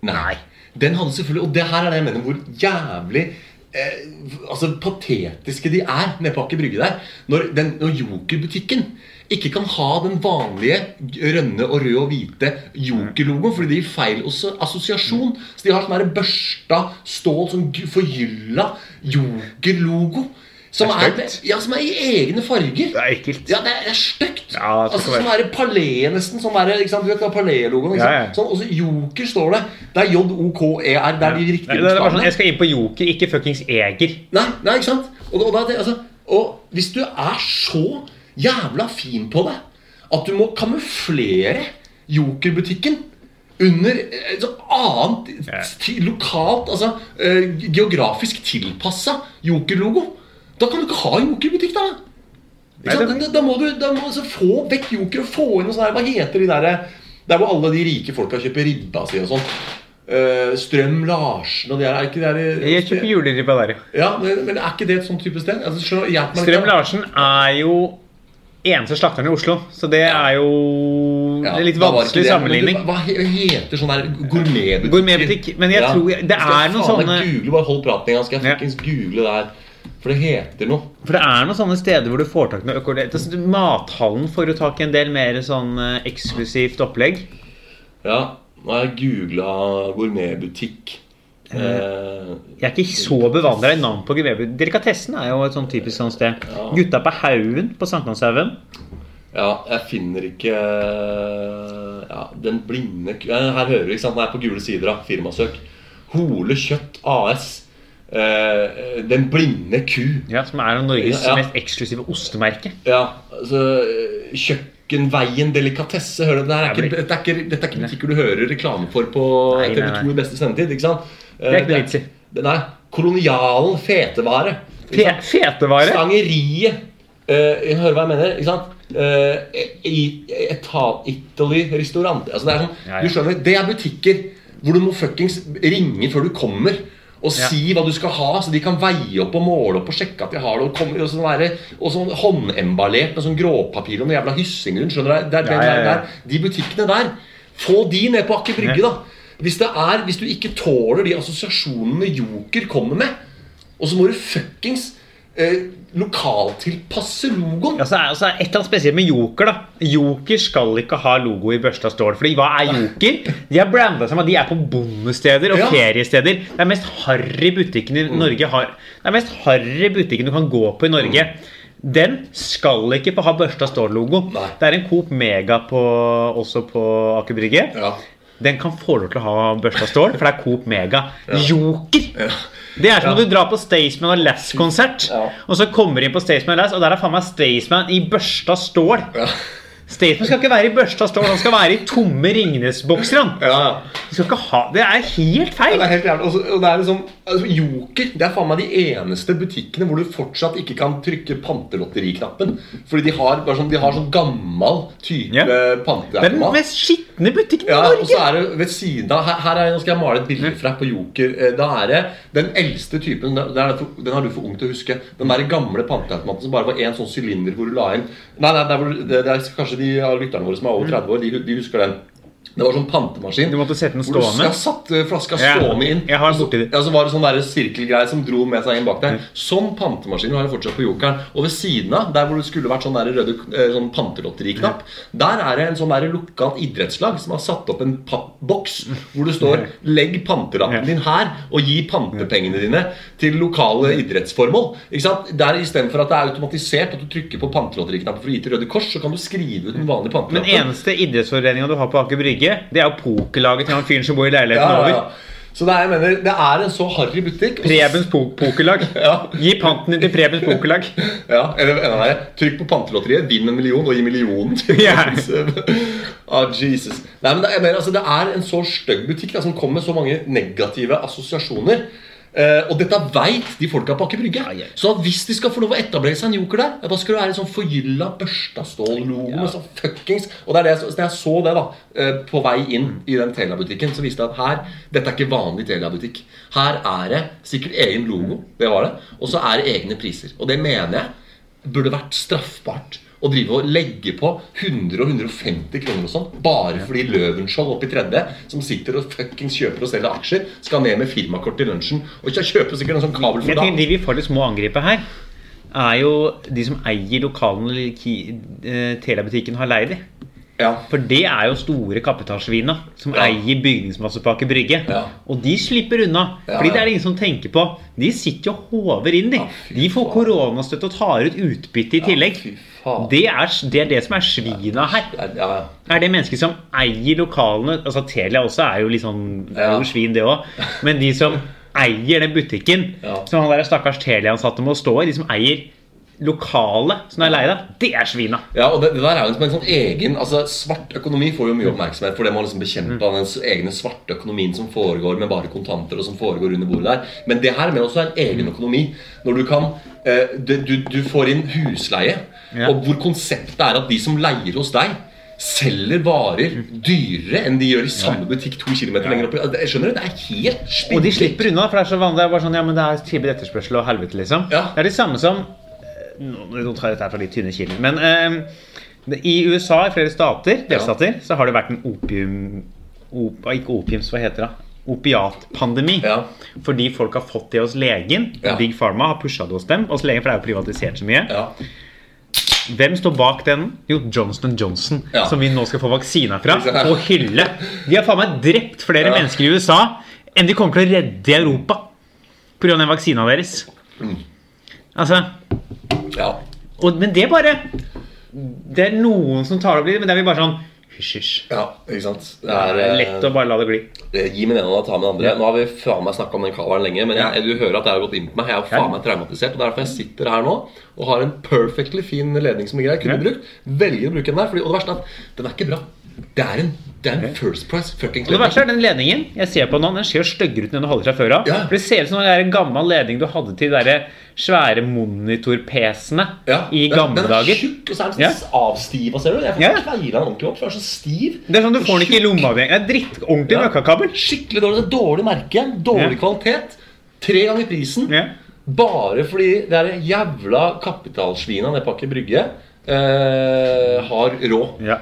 Nei. Den hadde selvfølgelig Og det her er det jeg mener hvor jævlig eh, Altså patetiske de er nede på Aker Brygge der. Når, den- når Joker-butikken ikke kan ha den vanlige rønne og røde og hvite Joker-logoen fordi det gir feil assosiasjon. Så de har sånn børsta stål, sånn forgylla Joker-logo. Som er, er ja, som er i egne farger. Det er ekkelt. Ja, det er, det er stygt. Ja, altså, som er der palé nesten. Som er, ikke sant? Du vet palé-logoen Ja, ja. Sånn, Og så Joker står det. Det er J-O-K-E-R. Det er de riktige det er bare sånn, jeg skal inn på Joker, ikke fuckings Eger. Nei, nei, ikke sant? Og, og, da, det, altså, og hvis du er så jævla fin på det at du må kamuflere Joker-butikken under et annet Ja. lokalt, altså eh, geografisk tilpassa Joker-logo, da kan du ikke ha Joker-butikk, da. Nei, det- Da, må du da må du altså få vekk Joker og få inn noe sånt. Hva heter de derre Der hvor alle de rike folka kjøper ribba si og sånn. Uh, Strøm Larsen og de her. Er ikke det der, Jeg kjøper juleribba der, ja. men, er ikke det et sånt type sted? Altså. Strøm Larsen er jo eneste slakteren i Oslo, så det er jo Ja, litt vanskelig. Sammenligning. Hva heter sånn der gourmetbutikk? Gourmetbutikk, men jeg tror jeg- det jeg er noen sånne- Google, bare hold praten en gang, skal jeg Ja. fuckings google det her. For det heter noe. For det er noen sånne steder hvor du får tak i noe økologisk altså, Mathallen får jo tak i en del mer sånn eh, eksklusivt opplegg. Ja, nå har jeg googla gourmetbutikk. Eh, Jeg er ikke så bevandra i navn på geverbud. Delikatessen er jo et sånn typisk sånt sted. Ja. Gutta på Haugen på Sankthanshaugen. ja, jeg finner ikke Ja, Den blinde Her hører du, ikke sant? Den er på gule sider av firmasøk. Hole Kjøtt AS. Uh, den blinde ku. Ja, som er Norges Ja. mest eksklusive ostemerke. Ja, altså eh, Kjøkkenveien delikatesse. Hører du, det her er ikke, det er ikke, dette er ikke butikker du hører reklame for på Nei, nei, TV2 nei. i beste sendetid. ikke sant? Det er ikke noe vits i. Nei. Kolonialen fetevare. Fe fetevare. Stangeriet. Uh, hør hva jeg mener. ikke sant? Uh, Italy-restaurant. Altså, det er sånn, Ja, ja. Du skjønner, det er butikker hvor du må fuckings ringe før du kommer. Og Ja. si hva du skal ha, så de kan veie opp og måle opp og sjekke at de har det. Og, komme, og, sånn der, og sånn håndemballert med sånn gråpapir og noe jævla hyssing rundt. skjønner du? Er, ja, der- der. De butikkene der. Få de ned på Aker Brygge, da. Hvis, det er, hvis du ikke tåler de assosiasjonene Joker kommer med, og så må du fuckings eh, lokaltilpasse logoen. Altså, er- så er et eller annet spesielt med Joker. da Joker skal ikke ha logo i børsta stål. Fordi hva er Joker? De har branda seg med at de er på bondesteder og Ja. feriesteder. Det er mest harry butikken i Norge har Det er mest harry butikken du kan gå på i Norge. Den skal ikke få ha børsta stål-logo. Det er en Coop Mega på, også på Aker Brygge. Ja. Den kan få lov til å ha børsta stål, for det er Coop Mega. Joker! Ja. Det er som Ja. når du drar på Staysman og Lass-konsert, Ja. og så kommer du inn på Staysman og Lass, og der er faen meg Staysman i børsta stål. Ja. Staysman skal ikke være i børsta stål, han skal være i tomme Ringnes-bokser. Ja. Det er helt Ja, feil. det er helt jævlig. Også, og det er liksom, altså, Joker det er faen meg de eneste butikkene hvor du fortsatt ikke kan trykke pantelotteriknappen. Fordi de har bare sånn, de har sånn gammel type Ja. Det er den mest skitne butikken i Ja, og så er det ved siden av Her, her er, Nå skal jeg male et bilde fra på Joker. Eh, Da er det den eldste typen Den, for, den har du for ung til å huske. Den der gamle panteautomaten som bare var én sånn sylinder hvor du la inn Nei, nei det, er, det er kanskje de av lytterne våre som er over 30 år, de, de husker den. Det var sånn pantemaskin. Du måtte sette den Hvor du stående. satt flaska stående inn. jeg har og så, borti det. ja, så var det sånn der sirkelgreie som dro med seg inn bak der. Sånn pantemaskin har jeg fortsatt på Jokeren. Og ved siden av, der hvor det skulle vært sånn der røde eh, sånn pantelotteriknapp, der er det en sånn der lokalt idrettslag som har satt opp en pappboks hvor det står 'Legg pantelappen din her, og gi pantepengene dine til lokale idrettsformål'. Ikke sant? Der Istedenfor at det er automatisert at du trykker på pantelotteriknappen for å gi til Røde Kors, så kan du skrive ut den vanlige pantelappen. Men eneste idrettsforeninga du har på Aker Brygge, det er jo pokerlaget til han fyren som bor i leiligheten Ja, over. Så det er, jeg mener, det er en så harry butikk. Prebens po pokerlag. Ja. Gi panten din til Prebens pokerlag. Ja, eller enda verre. Trykk på pantelotteriet, vinn en million og gi millionen til yeah. Ah, Jesus. Nei, men det, mener, altså, det er en så stygg butikk da, som kommer med så mange negative assosiasjoner. Eh, og dette veit de folka på Aker Brygge. Ja, ja. Så at hvis de skal få lov å etablere seg en joker der, da skal det være en sånn forgylla børsta stål-logo med sånn fuckings Og det er det, jeg- så jeg så det da uh, på vei inn i den Telia-butikken, så viste det at her Dette er ikke vanlig Telia-butikk. Her er det sikkert egen logo, det var det, og så er det egne priser. Og det mener jeg burde vært straffbart å drive og legge på 100 og 150 kroner og sånn bare fordi Løvenskiold oppe i tredje, som sitter og fuckings kjøper og selger aksjer, skal ned med firmakort til lunsjen og ikke kjøpe sikkert en sånn kabel for tenker da. De vi får litt små angripe her, er jo de som eier lokalene eh, Telia-butikken har leid i. Ja. For det er jo store kapitalsvina som Ja. eier bygningsmassepakke Brygge. Ja. Og de slipper unna. Fordi det er det ingen som tenker på. De sitter jo og håver inn, de. Ja, de får koronastøtte og tar ut utbytte i tillegg. Det, er, det er det som er svina her. Ja. Er det mennesker som eier lokalene Altså Telia også er jo litt sånn Det er jo svin, det òg. Men de som eier den butikken, som han der stakkars Telia-ansatte må stå i, de som eier lokalet som er leid av, det er svina. Ja, og det, det der er jo som en sånn egen altså Svart økonomi får jo mye oppmerksomhet for det må liksom bekjempe av den egne svarte økonomien som foregår med bare kontanter, og som foregår under bordet der. Men det her med også er en egen økonomi. Når du kan eh, du, du, du får inn husleie, Ja. og hvor konseptet er at de som leier hos deg Selger varer dyrere enn de gjør i samme butikk to kilometer lenger opp. Jeg skjønner det, det er helt Og de slipper unna, for det er så vanlig. Det er bare sånn, ja, men det er tilbud etterspørsel og helvete, liksom. Ja. Det er det samme som Nå tar jeg dette fra litt tynne kilder. Men eh, i USA, i flere stater, delstater, så har det vært en opium... Op, ikke opiums, hva heter det? Opiatpandemi. Ja. Fordi folk har fått det hos legen. Ja. Big Pharma har pusha det hos dem. Hos legen, for det er jo privatisert så mye. Ja. Hvem står bak den? Jo, Johnson Johnson, Ja. som vi nå skal få vaksina fra. På? Og hylle. De har faen meg drept flere Ja. mennesker i USA enn de kommer til å redde i Europa pga. den vaksina deres. Mm. Altså ja. og, Men det er bare Det er noen som tar det opp litt, men det er vi bare sånn hysj, hysj. ja, ikke sant. Det Det er eh, lett å bare la det gli. Eh, Gi med den ene og ta med den andre. Nå har vi faen meg snakka om den kaveren lenge, men jeg, du hører at det har gått inn på meg. Jeg er faen meg traumatisert, og er derfor jeg sitter her nå og har en perfectly fin ledning som jeg kunne brukt. Velger å bruke den der, fordi, og det verste er at den er ikke bra. Det er en, det er en First Price fucking Og det er den ledningen jeg ser på nå, den ser styggere ut enn den du holder fra før av. Ja. For Det ser ut som det en gammel ledning du hadde til de svære monitor-PC-ene Ja, i den- dager den er tjukk, og så er den Ja. avstiva, ser du. Jeg får Ja. kveila den ordentlig opp, for den er så stiv. Det er sånn Du får den ikke i lomma di. Det er dritt ordentlig Ja. møkkakabel. Skikkelig dårlig. det er Dårlig merke, dårlig Ja. kvalitet. Tre ganger prisen. Ja. Bare fordi det er jævla kapitalsvina nede på Aker Brygge eh, har råd. Ja.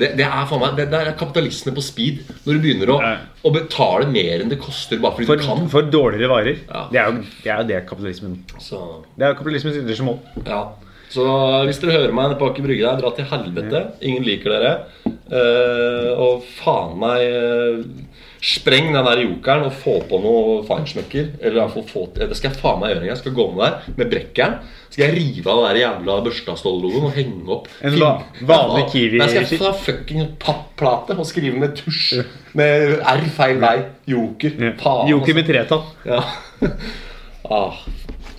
Det, det er faen meg, det, det er kapitalisme på speed. Når du begynner å, å betale mer enn det koster bare fordi For, du kan. for dårligere varer. Ja. Det er jo det, er jo det kapitalismen Så, Det er jo kapitalismens ytterste mål. ja. Så hvis dere hører meg på Aker Brygge der, dra til helvete. Ingen liker dere. Uh, og faen meg eh, Spreng den der jokeren og få på noe feinschmecker. Eller iallfall få Det skal jeg faen meg gjøre. Jeg skal gå med der med brekkjern. Skal jeg rive av den der jævla Børstadstål-logoen og henge opp En va- vanlig Ja, Kiwi- Jeg skal ta fucking papplate og skrive med tusj. Med R feil vei. Joker. Ja. Faen, Joker altså. med tretall. Ja. ah.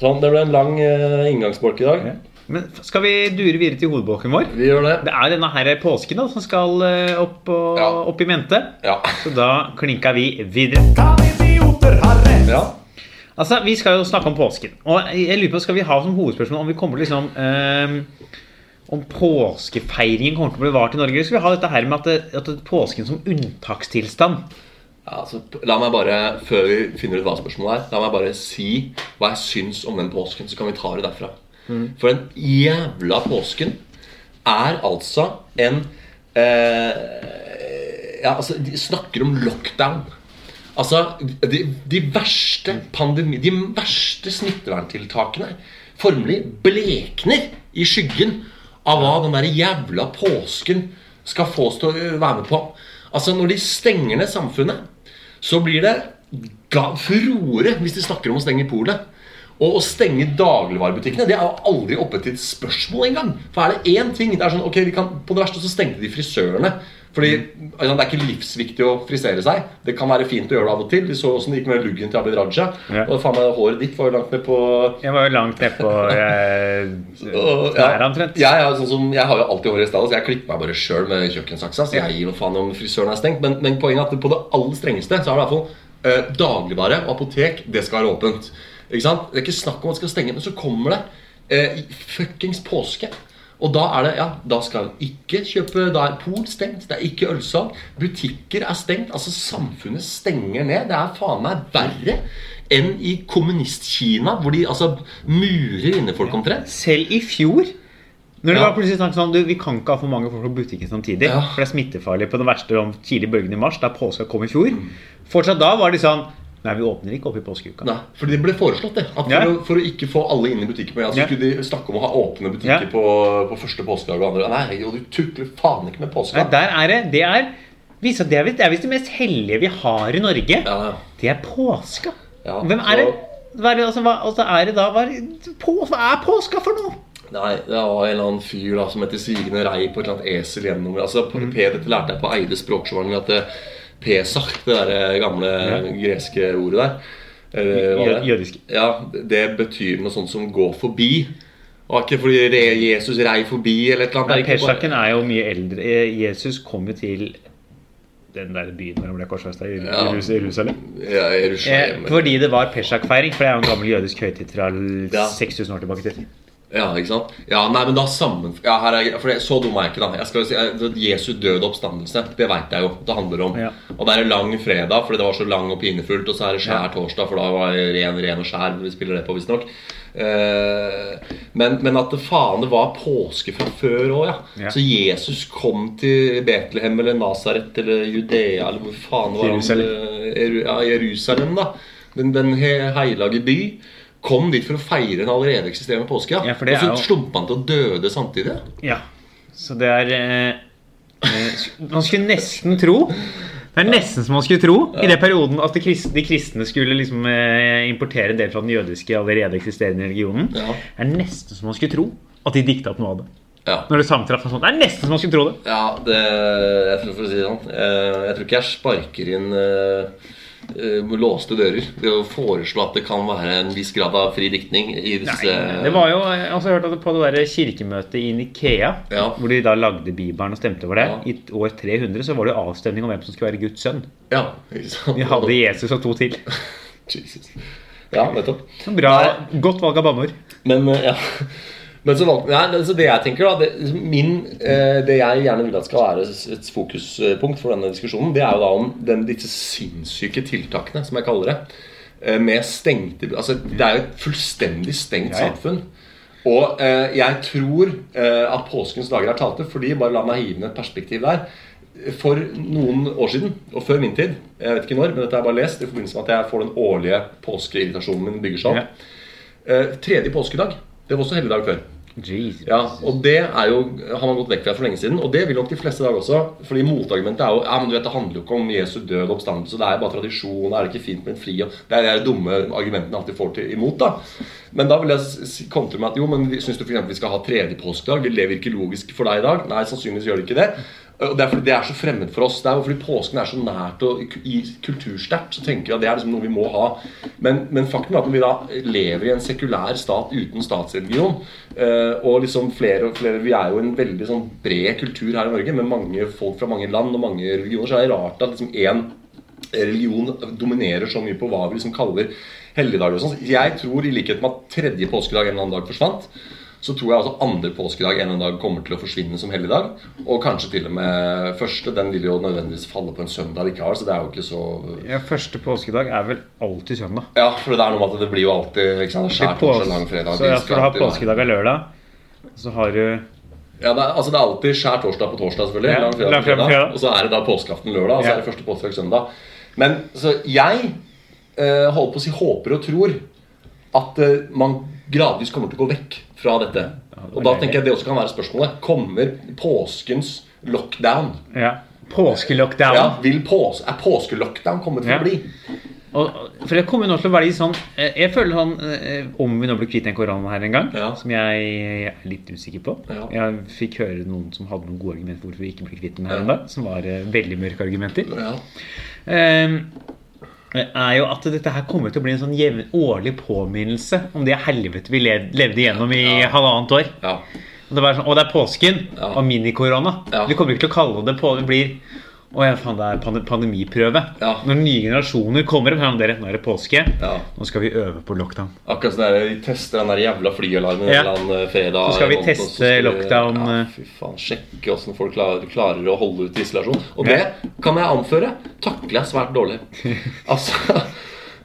Sånn, det ble en lang uh, inngangsbolk i dag. Men skal vi dure videre til hovedbolken vår? Vi gjør det. Det er denne her påsken da som skal eh, opp, og, Ja. opp i mente. Ja. Så da klinka vi videre. Kan idioter ha rett? ja. Altså, Vi skal jo snakke om påsken. Og jeg lurer på, Skal vi ha som hovedspørsmål om vi kommer til liksom eh, Om påskefeiringen kommer til å bli vart i Norge? Eller skal vi ha dette her med at, det, at det, påsken som unntakstilstand? Ja, altså, la meg bare, Før vi finner ut hva spørsmålet er, la meg bare si hva jeg syns om den påsken. Så kan vi ta det derfra. For den jævla påsken er altså en eh, Ja, altså, De snakker om lockdown. Altså, de, de verste pandemi, De verste smitteverntiltakene formelig blekner i skyggen av hva den der jævla påsken skal få oss til å være med på. Altså, når de stenger ned samfunnet, så blir det furore hvis de snakker om å stenge polet. Og å stenge dagligvarebutikkene det er jo aldri oppe til et spørsmål engang. For er det én ting det er sånn, ok, vi kan, På det verste så stengte de frisørene. Fordi altså, Det er ikke livsviktig å frisere seg. Det kan være fint å gjøre det av og til. De så åssen det gikk med luggen til Abid Raja. Ja. Og faen meg, håret ditt var jo langt ned på Jeg var jo langt ned på knærne omtrent. Jeg, ja, sånn som, jeg har jo alltid håret i stedet, så jeg klipper meg bare sjøl med kjøkkensaksa. Så jeg gir noe faen om frisøren er stengt. Men, men poenget er at på det aller strengeste så er det i hvert fall eh, dagligvare og apotek. Det skal være åpent. Ikke sant? Det er ikke snakk om at det skal stenge, men så kommer det eh, fuckings påske. Og da er det, ja, da skal en ikke kjøpe Da er Pol stengt, det er ikke ølsalg. Butikker er stengt. Altså Samfunnet stenger ned. Det er faen meg verre enn i kommunist-Kina, hvor de altså murer inne folk omtrent. Selv i fjor når det Ja. var plutselig snakk sånn, du, Vi kan ikke ha for mange folk på butikken samtidig. Ja. For det er smittefarlig på den verste om tidlig bølgen i mars, da påska kom i fjor. Mm. Fortsatt da var de sånn Nei, vi åpner ikke opp i påskeuka. Nei, fordi det ble foreslått det. At for, Ja. å, for å ikke få alle inn i butikken på altså, så Ja. skulle de snakke om å ha åpne butikker Ja. på, på første påskedag og andre. Nei, og du tukler faen ikke med Nei, der er det. Det er visst det, er visst det mest hellige vi har i Norge. Ja, ja. Det er påska. Hvem er så- det? Hva er det, altså, hva, altså er det da hva er, på, hva er påska for noe? Nei, det var en eller annen fyr da som heter Sigende Rei på et eller annet esel gjennom Altså, Mm. P, Dette lærte jeg på Eide språksvang at det, Pesach, det der gamle greske ordet der eller er. jødisk. Ja, det betyr noe sånt som 'gå forbi'. Og ikke fordi Jesus rei forbi eller et eller annet. Nei, Det er jo mye eldre. Eh, Jesus kom jo til den der byen hvor han ble korsfesta, i Ja. Jerusalem. Ja, Eh, fordi det var Pesjak-feiring, for det er jo en gammel jødisk høytid fra Ja. 6000 år tilbake i tid. Ja, ikke sant? Ja, nei, men da sammen... Ja, her er, for det, Så dum er jeg ikke, da. Jeg skal si, jeg- Jesu døde oppstandelse, det veit jeg jo det handler om. Ja. Og det er en lang fredag fordi det var så lang og pinefullt, og så er det skjær torsdag, for da var det ren, ren og skjær. Vi spiller det på, visstnok. Eh, men, men at det faen det var påske fra før òg, ja. Ja. Så Jesus kom til Betlehem eller Nasaret eller Judea eller hvor faen var Jerusalem. han? eh, Ja, Jerusalem, da. Den, den he- heilage by. Kom dit for å feire en allerede eksisterende påske. Ja. Ja, og så jo- slumpa han til å døde samtidig. Ja. Så det er eh, eh, Man skulle nesten tro Det er nesten som man skulle tro i den perioden at de kristne, skulle liksom eh, importere en del fra den jødiske allerede eksisterende religionen. Ja. Det er nesten som man skulle tro at de dikta opp noe av det. Ja. Når det samtraff sånn. sånt. Det er nesten som man skulle tro det. Ja, det, jeg tror for å si det sånn eh, Jeg tror ikke jeg sparker inn eh, eh, låste dører Det å foreslå at det kan være en viss grad av fri diktning i disse Nei, det var jo, jeg har hørt at på det der kirkemøtet i Nikea, Ja. hvor de da lagde Bibelen og stemte over det, Ja. i år 300 så var det avstemning om hvem som skulle være Guds sønn. Ja. De hadde Jesus og to til. Jesus. Ja, nettopp. Bra, Godt valg av banneord. Men eh, ja men så nei, så det jeg tenker da det, min, eh, det jeg gjerne vil at skal være et fokuspunkt for denne diskusjonen, det er jo da om den, disse sinnssyke tiltakene, som jeg kaller det. eh, Med stengte altså Det er jo et fullstendig stengt samfunn. Og eh, jeg tror eh, at påskens dager er talte, fordi bare la meg hive inn et perspektiv der. For noen år siden, og før min tid, jeg vet ikke når, men dette har jeg bare lest i forbindelse med at jeg får den årlige påskeirritasjonen min bygger seg opp. Eh, tredje påskedag. Det var også helligdag før. Jesus. Ja, og det er jo, har man gått vekk fra for lenge siden. Og det vil nok de fleste i dag også. Fordi motargumentet er jo ja, men du vet, det handler jo ikke om Jesu død og oppstandelse. Det er bare tradisjon. Er det ikke fint med en fri? Det er de dumme argumentene alltid får til imot. da Men da vil jeg kontre med at jo, men syns du f.eks. vi skal ha tredje påskedag? Vil det virke logisk for deg i dag? Nei, sannsynligvis gjør det ikke det. Og det er fordi det er så fremmed for oss. Det er fordi påsken er så nært og kultursterkt. Så tenker vi at det er liksom noe vi må ha. Men, men faktum er at vi da lever i en sekulær stat uten statsreligion, eh, og liksom flere og flere Vi er jo en veldig sånn bred kultur her i Norge med mange folk fra mange land og mange religioner. Så er det rart at liksom én religion dominerer så mye på hva vi liksom kaller helligdager. og sånn. Jeg tror, i likhet med at tredje påskedag en eller annen dag forsvant, så tror jeg altså andre påskedag en eller annen dag kommer til å forsvinne som helligdag. Og kanskje til og med første. Den vil jo nødvendigvis falle på en søndag likevel, så det er jo ikke så Ja, Første påskedag er vel alltid søndag. Ja, for det er noe med at det blir jo alltid ikke sant, skjær torsdag, lang fredag så ja, for du har påskedag og lørdag. Så har du Ja, det er, altså det er alltid skjær torsdag på torsdag, selvfølgelig. Ja, lang fredag lang på fredag fredag, fredag. Og så er det da påskeaften lørdag, og så Ja. er det første påskedag søndag. Men så jeg eh, holder på å si håper og tror at eh, man gradvis kommer til å gå vekk fra dette. Og da tenker jeg det også kan være spørsmålet. Kommer påskens lockdown? Ja. Påskelockdown. Ja, vil pås er påskelockdown kommet for Ja. å bli? Og, for det kommer jo nå til å være litt sånn eh, Jeg føler sånn Om vi nå blir kvitt den koronaen her en gang, Ja. som jeg er litt usikker på Ja. Jeg fikk høre noen som hadde noen gode argumenter for hvorfor vi ikke ble kvitt den her Ja. en dag. Som var eh, veldig mørke argumenter. Ja. Eh, er jo at dette her kommer til å bli en sånn jevn, årlig påminnelse om det helvete vi levde gjennom i Ja. halvannet år. ja. Og det, sånn, og det er påsken Ja. og minikorona. Ja. Vi kommer ikke til å kalle det på Det blir å ja, faen, det er pande- pandemiprøve. Ja. Når nye generasjoner kommer og dere, nå er det påske. Ja. Nå skal vi øve på lockdown. Akkurat sånn der, Vi tester den der jævla flyalarmen Ja. en fredag. Så skal vi teste så skal vi- lockdown, Ja, eh. fy faen, Sjekke åssen folk klarer, klarer å holde ut isolasjon. Og det kan jeg anføre takler jeg svært dårlig. Altså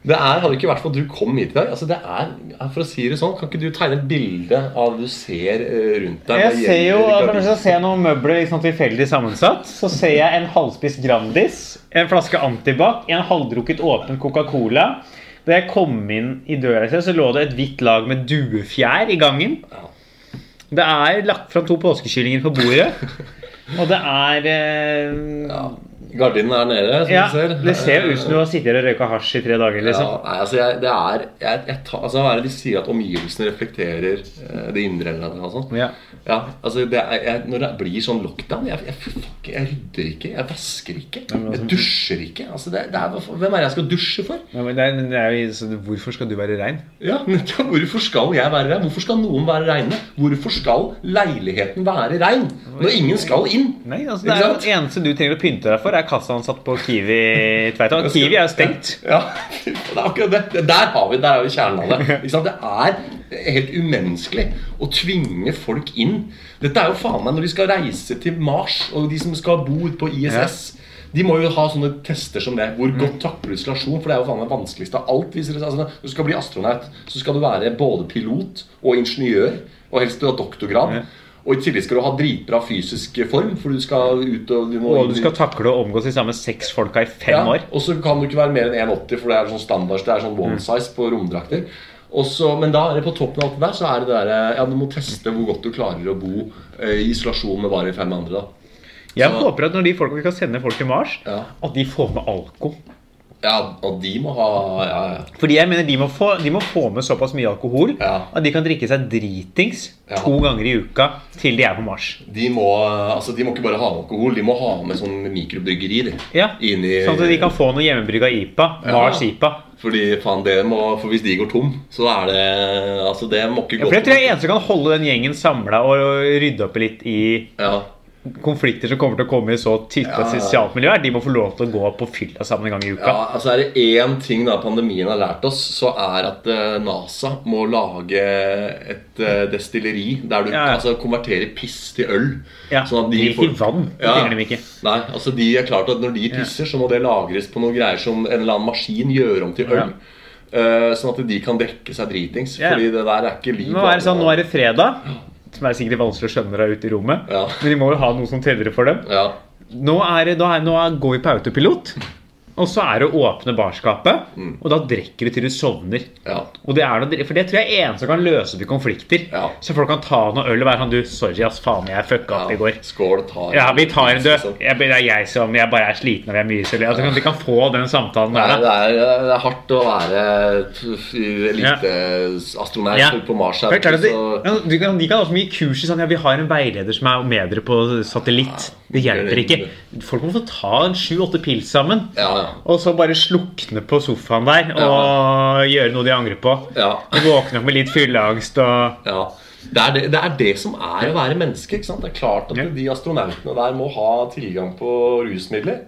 Det er, hadde ikke vært for at du kom hit i dag. Altså det er, for å si det sånn, Kan ikke du tegne et bilde av det du ser eh, rundt deg? Jeg ser jo. Hvis jeg ser noen møbler liksom tilfeldig sammensatt, så ser jeg en halvspist Grandis, en flaske Antibac, en halvdrukket åpen Coca-Cola. Da jeg kom inn i døra, så lå det et hvitt lag med duefjær i gangen. Det er lagt fram to påskekyllinger på bordet. Og det er eh, Ja. Gardinen er nede, som ja, du ser. Det ser ut som du har sittet og røyka hasj i tre dager. Ja, liksom. nei, altså jeg, det er jeg, jeg ta, altså Hva er det de sier at omgivelsene reflekterer eh, det indre? eller noe sånt? Ja. Ja, altså det er, jeg, Når det blir sånn lockdown Jeg, jeg, fuck, jeg rydder ikke, jeg vasker ikke, jeg altså- dusjer ikke. Altså det, det er, hvem er det jeg skal dusje for? Ja, men det er, men jo, hvorfor skal du være rein? Ja, ja, Hvorfor skal jeg være rein? Hvorfor skal noen være reine? Hvorfor skal leiligheten være rein når ingen skal inn? Nei, altså Det er jo det eneste du trenger å pynte deg for, er kassaansatt på Kiwi. Tveita. Kiwi er jo stengt. Ja, det er akkurat det. Der har vi, der har vi kjernen av det. Det er helt umenneskelig å tvinge folk inn. Dette er jo faen meg når de skal reise til Mars, og de som skal bo ute på ISS. De må jo ha sånne tester som det. Hvor godt takler du isolasjon? For det er jo faen meg vanskeligste av alt. Hvis. Altså, du skal bli astronaut, så skal du være både pilot og ingeniør. Og helst du har doktorgrad. Og i tillegg skal du ha dritbra fysisk form, for du skal ut og du må Og du skal takle å omgås de samme seks folka i fem ja, år. Og så kan du ikke være mer enn 1,80, for det er sånn standard. Det er sånn one size på romdrakter. Også, men da er det på toppen av alt det der, så er det der, ja, du må teste hvor godt du klarer å bo eh, i isolasjon med bare fem andre. da. Jeg Så- håper at når de folka vi skal sende folk til Mars, Ja. at de får med alko. Ja, og de må ha Ja, ja. Fordi jeg mener de må få, de må få med såpass mye alkohol Ja. at de kan drikke seg dritings Ja. to ganger i uka til de er på Mars. De må, altså, de må ikke bare ha med alkohol, de må ha med sånn mikrobryggeri. de. Ja, Inni, Sånn at de kan få noe hjemmebrygga IPA. Mars IPA. Fordi faen, det må, for hvis de går tom, så er det Altså, det må ikke Ja, for jeg tror jeg er eneste som kan holde den gjengen samla og rydde opp litt i Ja. Konflikter som kommer til å komme i så type Ja. sosialt miljø. er De må få lov til å gå på fylla sammen en gang i uka. Ja, altså Er det én ting da pandemien har lært oss, så er at eh, NASA må lage et eh, destilleri der du Ja, altså, konverterer piss til øl. Ja, sånn at de de får- ikke vann. Det Ja. trenger de ikke. Nei, altså de er klart at Når de pisser, så må det lagres på noen greier som en eller annen maskin gjør om til øl. Uh, sånn at de kan drikke seg dritings. Fordi det der er ikke liv. Nå er det sånn, nå er det fredag, som er sikkert vanskelig å skjønne deg ute i rommet. Ja. Men de må jo ha noe som teller for dem. Ja. Nå, er nå, er, nå går vi på autopilot, og så er det å åpne barskapet, og da drikker du til du sovner. Ja. Og det er noe, for det tror jeg er eneste som kan løse opp i konflikter. Ja. Så folk kan ta noe øl og være sånn Du, sorry, ass, faen, jeg fucka opp i går. Skål, ta en. Ja, vi tar en, du. Liksom. Jeg, det er jeg som Jeg bare er sliten og jeg er mye sølv. altså, De kan få den samtalen der, det, er, det er hardt å være eliteastronaut Ja. på Mars. Her, er klart så- de, kan, de kan ha så mye kurs i sånn Ja, vi har en veileder som er med dere på satellitt. Det hjelper ikke. Folk må få ta en sju-åtte pils sammen. Ja, ja. Og så bare slukne på sofaen der og gjøre noe de angrer på. Ja. Våkne opp med litt fylleangst og Ja. Det er det, det er det som er å være menneske. ikke sant? Det er klart at de astronautene der må ha tilgang på rusmidler.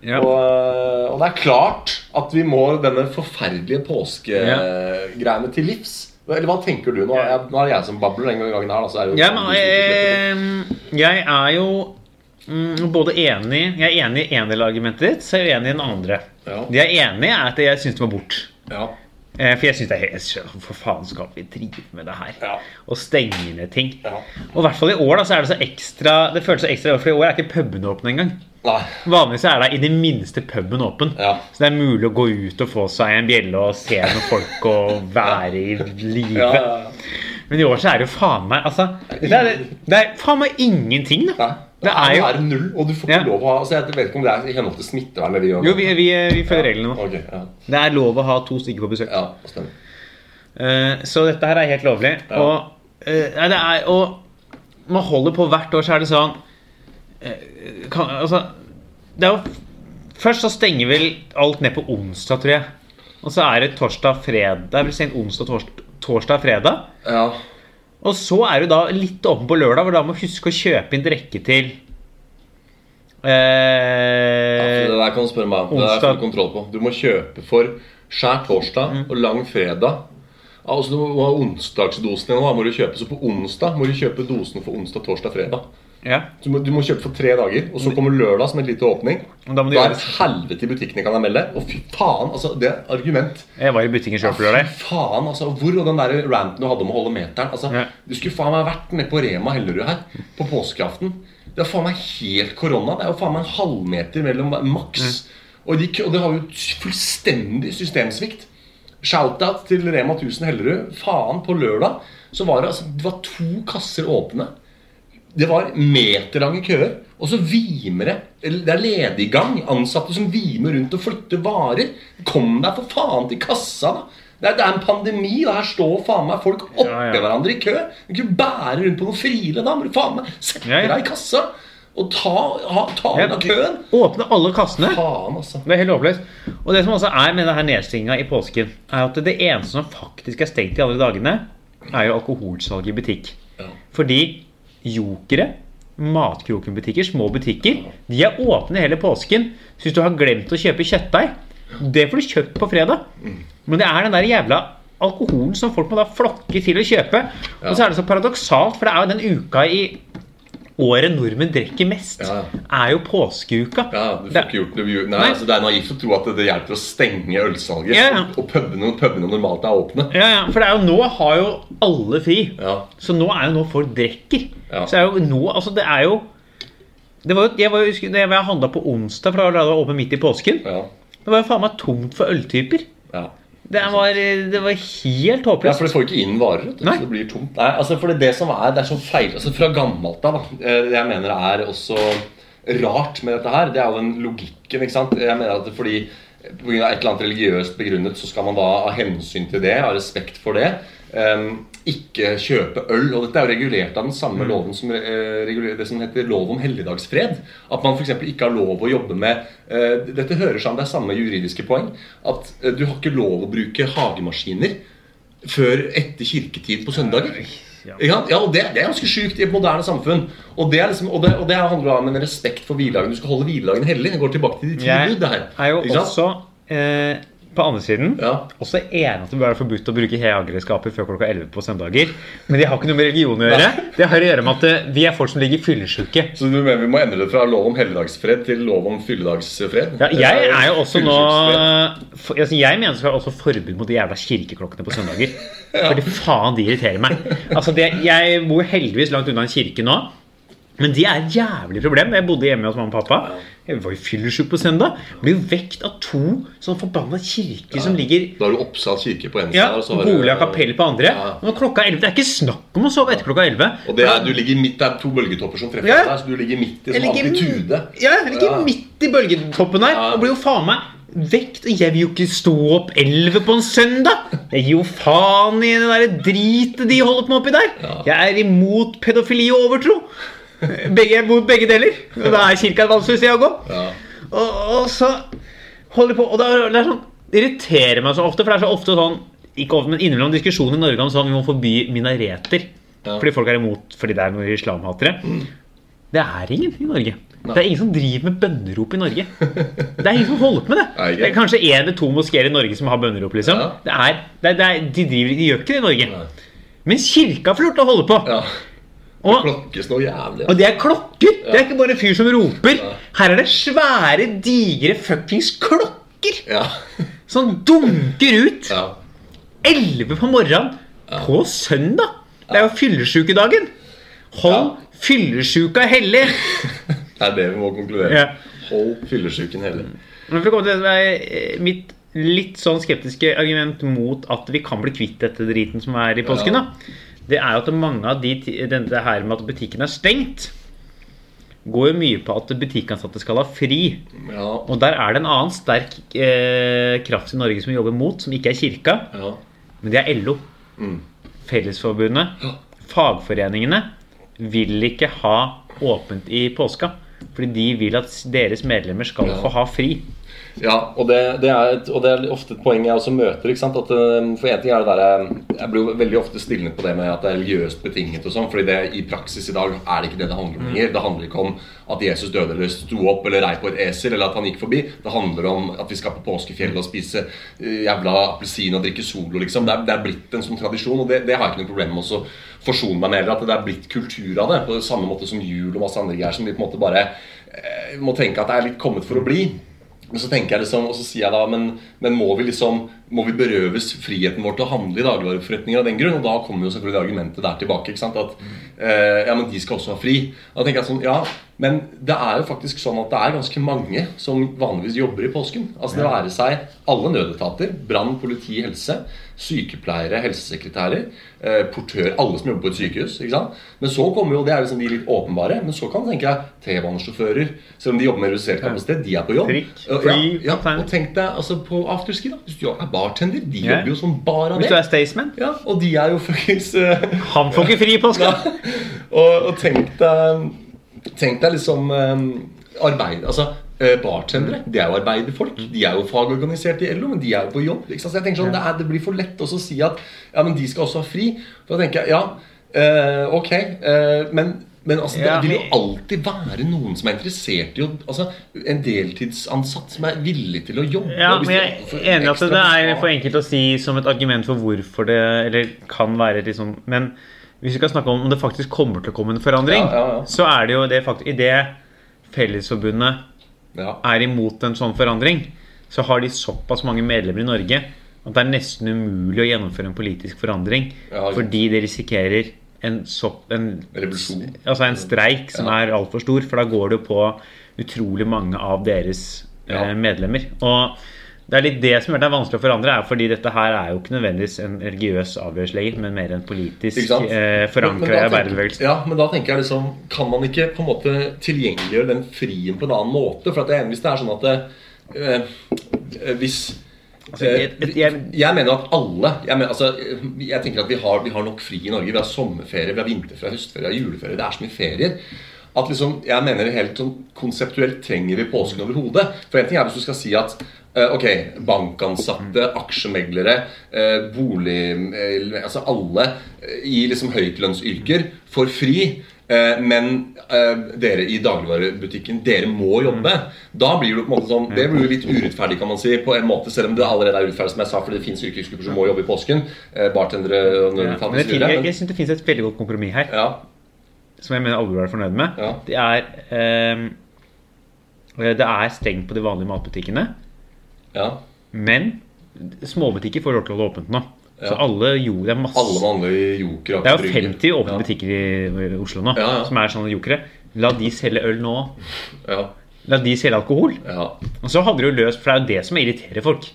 Ja. Og, og det er klart at vi må denne forferdelige påskegreiene til livs. Eller hva tenker du? Nå jeg, nå er det jeg som babler denne gangen her. Da, så er det jo Ja, men jeg, jeg er jo mm, både enig Jeg er enig i ene del av argumentet ditt, så er jeg uenig i den andre. Ja. Det jeg er enig i, er at jeg syns det må bort. ja. Eh, For jeg synes det er helt For faen skal vi drive med det her? Ja. Og stenge ned ting. Ja. Og i hvert fall i år da, så er det så ekstra Det føles så ekstra For i år er ikke pubene åpne engang. Nei. Vanligvis er det i det minste puben åpen. Ja. Så det er mulig å gå ut og få seg en bjelle og se noen folk og være i live. Men i år så er det jo faen meg Altså, det er, det er faen meg ingenting, da. Nei. Det er jo er null, og du får ikke Ja. lov å ha altså, Jeg vet ikke om det er i henhold til smittevern Vi gjør Jo, vi, vi, vi følger reglene nå. Okay, ja. Det er lov å ha to stykker på besøk. ja, stemmer. Uh, så dette her er helt lovlig. Ja. Og, uh, det er, og man holder på hvert år, så er det sånn eh, kan, Altså Det er jo Først så stenger vel alt ned på onsdag, tror jeg. Og så er det torsdag, fredag Det er vel sent onsdag, torsdag, torsdag, fredag. Ja. Og så er du da litt åpen på lørdag, hvor da må du huske å kjøpe inn drikke til eh, det der kan du spørre meg om. Det er onsdag. full kontroll på. Du må kjøpe for skjær torsdag Mm. og lang fredag. Altså, du må ha onsdagsdosen igjen. da må du kjøpe. Så på onsdag må du kjøpe dosen for onsdag, torsdag, fredag. Ja. Du må, du må kjøpe for tre dager, og så kommer lørdag som en liten åpning. Da må du Da er det helvete i butikkene, kan jeg melde. Og fy faen, altså, det er argument. Jeg var i butikken sjøl på lørdag. Faen, altså, Hvor og den der ranten du hadde om å holde meteren altså, Ja. Du skulle faen meg vært nede på Rema Hellerud her på påskeaften. Det er faen meg helt korona. Det er jo faen meg en halvmeter mellom maks. Og, de, og det har jo fullstendig systemsvikt. Shout-out til Rema 1000 Hellerud. Faen, på lørdag så var det, altså, det var to kasser åpne. Det var meterlange køer. Og så vimer det. Det er lediggang. Ansatte som vimer rundt og flytter varer. Kom deg for faen til kassa, da! Det er, det er en pandemi, og her står faen meg folk oppi Ja, ja. hverandre i kø. Du kan ikke bære rundt på noen frile. Da må du faen meg sette Ja, deg i kassa og ta, ha, ta Ja, av køen. Åpne alle kassene. Faen, altså. Det er helt håpløst. Og det som også er med denne nedstenginga i påsken, er at det eneste som faktisk er stengt de andre dagene, er jo alkoholsalg i butikk. Ja. Fordi jokere, matkrokenbutikker, små butikker, de er åpne hele påsken. Så hvis du har glemt å kjøpe kjøttdeig, det får du kjøpt på fredag. Men det er den der jævla alkoholen som folk må da flokke til å kjøpe. Og så er det så paradoksalt, for det er jo den uka i året nordmenn drikker mest, Ja. er jo påskeuka. Ja, du får Det- ikke gjort noe Nei, Nei. altså Det er naivt å tro at det hjelper å stenge ølsalget. Ja, ja. Og pubene, pubene normalt er åpne. Ja, ja, for det er jo nå har jo alle fri. Ja. Så nå er jo nå folk drikker. Ja. Så er jo nå, altså det er jo det var jo, jeg var jo, jeg handla på onsdag, for da var det åpent midt i påsken. Ja. Det var jo faen meg tomt for øltyper. ja. Det var, det var helt Ja, for det får ikke inn varer. Det. Så det blir tomt. Nei, altså for det, det som er, det er sånn feil altså Fra gammelt av, da. eh, Det jeg mener er også rart med dette her, det er jo den logikken. ikke sant? Jeg mener at det fordi Pga. et eller annet religiøst begrunnet så skal man da av hensyn til det, av respekt for det, ikke kjøpe øl. Og dette er jo regulert av den samme Mm. loven som eh, det som heter lov om helligdagsfred. At man f.eks. ikke har lov å jobbe med eh, Dette hører sammen, det er samme juridiske poeng. At eh, du har ikke lov å bruke hagemaskiner før etter kirketid på søndager. Ja. Ja, og det, det er ganske sjukt i et moderne samfunn. Og det, liksom, og det, og det handler om en respekt for hviledagen. Du skal holde hviledagen hellig. Det går tilbake til de ti bud. det her. er jo også eh, på andre siden Ja. også enig at det bør være forbudt å bruke hageredskaper før klokka 11 på søndager. Men det har ikke noe med religion å gjøre. Det har å gjøre med at eh, vi er folk som ligger fyllesyke. Så du mener vi må endre det fra lov om helligdagsfred til lov om fylledagsfred? Ja, jeg er jo også nå for, altså Jeg mener det skal være også forbud mot de jævla kirkeklokkene på søndager. Fordi faen, de irriterer meg. Altså det, Jeg bor heldigvis langt unna en kirke nå. Men de er et jævlig problem. Jeg bodde hjemme hos mamma og pappa. Jeg var jo fyllesyk på søndag. Ble jo vekt av to sånn forbanna kirker som ligger Da har du Oppsal kirke på en side. ja, og du- Bolig og kapell på andre. Ja. Når klokka er 11, Det er ikke snakk om å sove etter klokka 11. Og det er, du ligger midt, det er to bølgetopper som treffer Ja. deg, så du ligger midt i sånn ligger- amplitude. Ja, jeg ligger Ja. midt i bølgetoppen her Ja. og blir jo faen meg vekt. Og jeg vil jo ikke stå opp 11 på en søndag! Jeg gir jo faen i det der dritet de holder på med oppi der. Jeg er imot pedofili og overtro. Begge, er begge deler. Og da er kirka et vanskelig sted å gå. Ja. Og, og så holder de på Og det er, det er sånn det irriterer meg så ofte, for det er så ofte sånn Ikke ofte, men innimellom diskusjoner i Norge om sånn vi må forby minareter. Ja. Fordi folk er imot fordi det er noen islamhatere. Det er ingen i Norge. Det er ingen som driver med bønnerop i Norge. Det er ingen som holder på med det. Nei. Det er kanskje én eller to moskeer i Norge som har bønnerop. liksom Ja. det er, det er, De driver, de gjør ikke det i Norge. Nei. Men kirka får lov til å holde på. ja. Og, Klokkes noe jævlig. og det er klokker! Det er ikke bare en fyr som roper. Her er det svære, digre fuckings klokker Ja. som dunker ut ja. på morgenen på søndag. Det er jo fyllesykedagen. Hold fyllesyka hellig. Det er det vi må konkludere. Ja. Hold fyllesyken hellig. Eh, mitt litt sånn skeptiske argument mot at vi kan bli kvitt dette driten som er i påsken, Ja. da, det er jo at mange av de ti- her med at butikken er stengt, går jo mye på at butikkansatte skal ha fri. Ja. Og der er det en annen sterk eh, kraft i Norge som vi jobber mot, som ikke er kirka, ja. men det er LO. Mm. Fellesforbundet, Ja. fagforeningene, vil ikke ha åpent i påska. Fordi de vil at deres medlemmer skal få ha fri. Ja, og det, det er et, og det er ofte et poeng jeg også møter. At, eh, for en ting er det der, Jeg blir jo veldig ofte stilnet på det med at det er religiøst betinget. og sånn, fordi det i praksis i dag er det ikke det det handler om lenger. Det handler ikke om at Jesus døde eller sto opp eller rei på et esel eller at han gikk forbi. Det handler om at vi skal på påskefjellet og spise eh, jævla appelsin og drikke Solo. liksom. Det er, det er blitt en sånn tradisjon, og det, det har jeg ikke noe problem med å forsone meg med. Eller At det er blitt kultur av det, på samme måte som jul og masse andre greier som vi på en måte bare eh, må tenke at det er litt kommet for å bli. Men så tenker jeg liksom, og så sier jeg da, men, men må vi liksom må vi berøves friheten vår til å handle i dagligvareforretninger av den grunn? Og da kommer jo selvfølgelig argumentet der tilbake. ikke sant, At eh, ja, men de skal også ha fri. Og da tenker jeg sånn, ja, Men det er jo faktisk sånn at det er ganske mange som vanligvis jobber i påsken. Altså Det være seg alle nødetater, brann, politi, helse, sykepleiere, helsesekretærer, eh, portør, alle som jobber på et sykehus. ikke sant? Men så kommer jo, det er liksom de litt åpenbare, men så kan du tenke deg T-banesjåfører, selv om de jobber med redusert kapasitet, de er på jobb. Trikk, fly, ja, ja, og tenk deg altså på afterski, da. Hvis du er bartender, de yeah. jobber jo som bare av det. Hvis du er. Staysman Ja, og de er jo fuckings uh, Han får ikke fri i påska! og, og tenk deg Tenk deg liksom eh, arbeid Altså eh, Bartendere det er jo arbeiderfolk. De er jo fagorganisert i LO, men de er jo på jobb. Så jeg tenker sånn, det, er, det blir for lett å si at ja, men de skal også ha fri. Da tenker jeg ja, eh, ok, eh, men men altså, det vil jo alltid være noen som er interessert i å altså, En deltidsansatt som er villig til å jobbe. Ja, men jeg er enig at det er for enkelt å si som et argument for hvorfor det Eller kan være liksom Men hvis vi skal snakke om om det faktisk kommer til å komme en forandring, Ja, ja, ja. så er det jo det faktisk Idet Fellesforbundet ja. er imot en sånn forandring, så har de såpass mange medlemmer i Norge at det er nesten umulig å gjennomføre en politisk forandring. Fordi det risikerer en, sopp, en, altså en streik som Ja. er altfor stor. For da går det jo på utrolig mange av deres Ja. eh, medlemmer. Og det er litt det som gjør det vanskelig å forandre, er fordi dette her er jo ikke nødvendigvis en religiøs avgjørelse lenger, men mer en politisk eh, forankra arbeiderbevegelsen. Ja, men da tenker jeg liksom Kan man ikke på en måte tilgjengeliggjøre den frien på en annen måte? For at jeg, hvis det er sånn at det, eh, Hvis Altså, eh, jeg- jeg- mener at alle jeg, mener, altså, jeg tenker at vi har, vi har nok fri i Norge. Vi har sommerferie, vi har vinterferie, høstferie, juleferie. Det er så mye ferier. At liksom, jeg mener helt sånn Konseptuelt trenger vi påsken overhodet. For en ting er hvis du skal si at eh, Ok, bankansatte, aksjemeglere, eh, bolig eh, Altså alle i liksom høytlønnsyrker får fri. Eh, Men eh, dere i dagligvarebutikken, dere må jobbe. Da blir det på en måte sånn Det blir jo litt urettferdig, kan man si, på en måte, selv om det allerede er urettferdig, som jeg sa, fordi det finnes yrkesgrupper som må jobbe i påsken. eh, Bartendere og Ja, men jeg, jeg, jeg syns det finnes et veldig godt kompromiss her. ja, som jeg mener alle burde være fornøyd med, Ja. det er ehm, Det er strengt på de vanlige matbutikkene, ja. men småbutikker får lov til å holde åpent nå. Så alle gjorde det masse Alle vanlige jokere Det er jo 50 åpne Ja. butikker i Oslo nå, Ja, ja. som er sånne jokere. La de selge øl nå. Ja, La de selge alkohol. ja. Og så hadde jo løst, for det er jo det som irriterer folk.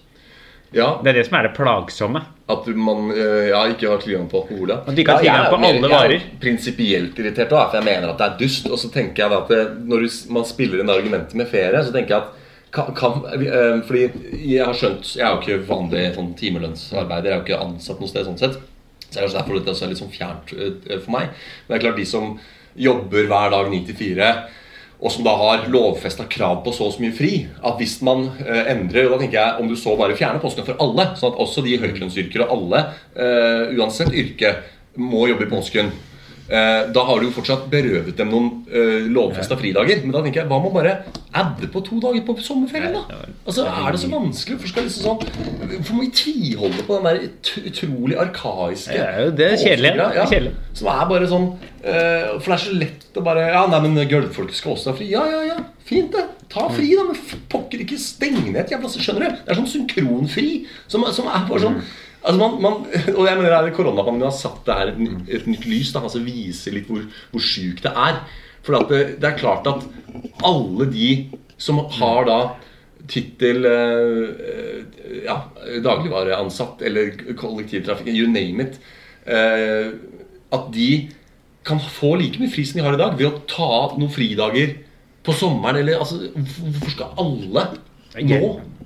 ja. Det er det som er det plagsomme. At man eh, ja, ikke har tilgang på alkohol. At du ikke har tilgang er på alle varer. Jeg er prinsipielt irritert da for jeg mener at det er dust. Og så tenker jeg da at det, når man spiller inn argumentet med ferie, så tenker jeg at kan, kan, eh, fordi jeg har skjønt Jeg er jo ikke vanlig sånn timelønnsarbeider. Jeg er jo ikke ansatt noe sted sånn sett. Så det er kanskje derfor dette er litt sånn fjernt eh, for meg. Men det er klart de som jobber hver dag 9 til 4 og som da har lovfesta krav på så og så mye fri. At hvis man eh, endrer da tenker jeg Om du så bare fjerner påsken for alle, sånn at også de høytlønnsyrker og alle, uansett yrke, må jobbe i påsken. Eh, da har du jo fortsatt berøvet dem noen uh, lovfesta fridager. Men da tenker jeg, hva med å bare adde på to dager på sommerferien? da? Altså, Er det så vanskelig? Hvorfor skal liksom sånn Hvorfor må vi tviholde på den der utrolig arkaiske Det er det er kjedelig, kjedelig. Som er bare sånn eh, For det er så lett å bare Ja, nei, men gulvfolket skal også ha fri. Ja, ja, ja. Fint, det. Ta fri, da. Men pokker ikke steng ned et jævla Skjønner du? Det er sånn synkronfri som, som er bare sånn Altså man, man, og jeg mener det Koronapandemien har satt det her et, et nytt lys. Da, altså Vise litt hvor, hvor sjukt det er. For det, det er klart at alle de som har da tittel eh, ja, dagligvareansatt eller kollektivtrafikk, you name it eh, At de kan få like mye fri som de har i dag, ved å ta noen fridager på sommeren. Eller, altså, hvorfor skal alle nå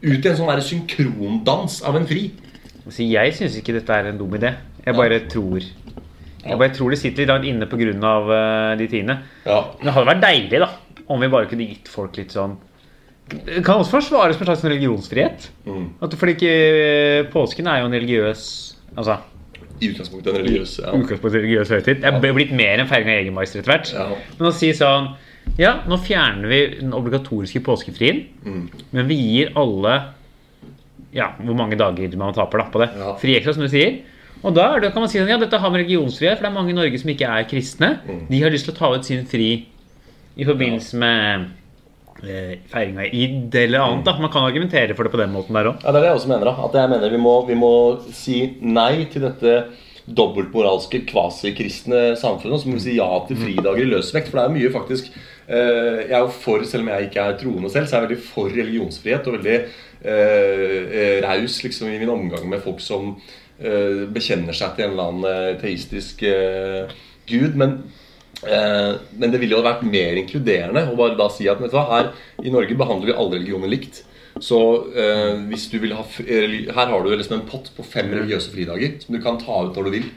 ut i en sånn der synkrondans av en fri? Så jeg syns ikke dette er en dum idé. Jeg bare tror Jeg bare tror det sitter litt langt inne pga. Uh, de tingene. Ja. Men det hadde vært deilig da om vi bare kunne gitt folk litt sånn Det kan også forsvares med en slags religionsfrihet. Mm. At, fordi ikke påsken er jo en religiøs Altså I utgangspunktet en religiøs ja. utgangspunkt religiøs høytid. Jeg er blitt mer enn feiring av egen meister etter hvert. Ja. Men å si sånn Ja, nå fjerner vi den obligatoriske påskefrien, Mm. men vi gir alle Ja, hvor mange dager man taper da på det. Ja. Fri ekstra, som du sier. Og da er det, kan man si at ja, dette har med religionsfrihet, for det er mange i Norge som ikke er kristne. Mm. De har lyst til å ta ut sin fri i forbindelse med eh, feiring av id eller annet. da. Man kan argumentere for det på den måten der òg. Ja, Det er det jeg også mener. da At jeg mener vi må, vi må si nei til dette dobbeltmoralske, kvasikristne samfunnet. Så må vi si ja til fridager i løsvekt. For det er mye faktisk eh, Jeg er jo for, selv om jeg ikke er troende selv, så er jeg veldig for religionsfrihet. Og veldig eh, eh, raus liksom, i min omgang med folk som eh, bekjenner seg til en eller annen eh, teistisk eh, gud. Men Eh, men det ville jo vært mer inkluderende å bare da si at hva, her i Norge behandler vi alle religioner likt. Så eh, hvis du vil ha Her har du liksom en pott på fem religiøse fridager som du kan ta ut når du vil.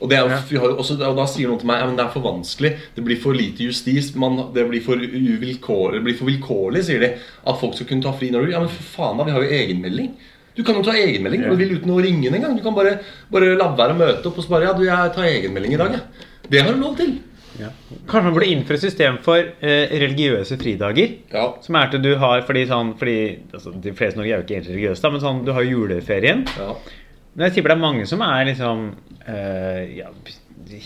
Og, det er, også, og da sier noen til meg ja, men det er for vanskelig. Det blir for lite justis. Man, det, blir for det blir for vilkårlig, sier de. At folk skal kunne ta fri når du vil. Ja, men for faen da, vi har jo egenmelding. Du kan jo ta egenmelding når du vil uten å ringe en gang. Du kan bare, bare la være å møte opp og så bare Ja, du, jeg tar egenmelding i dag, jeg. Det har du lov til. Kanskje man burde innføre system for eh, religiøse fridager. Ja. Som er til du har fordi sånn fordi, altså, De fleste i Norge er jo ikke egentlig religiøse, da, men sånn, du har jo juleferien. ja. Men jeg tipper det er mange som er liksom eh, ja,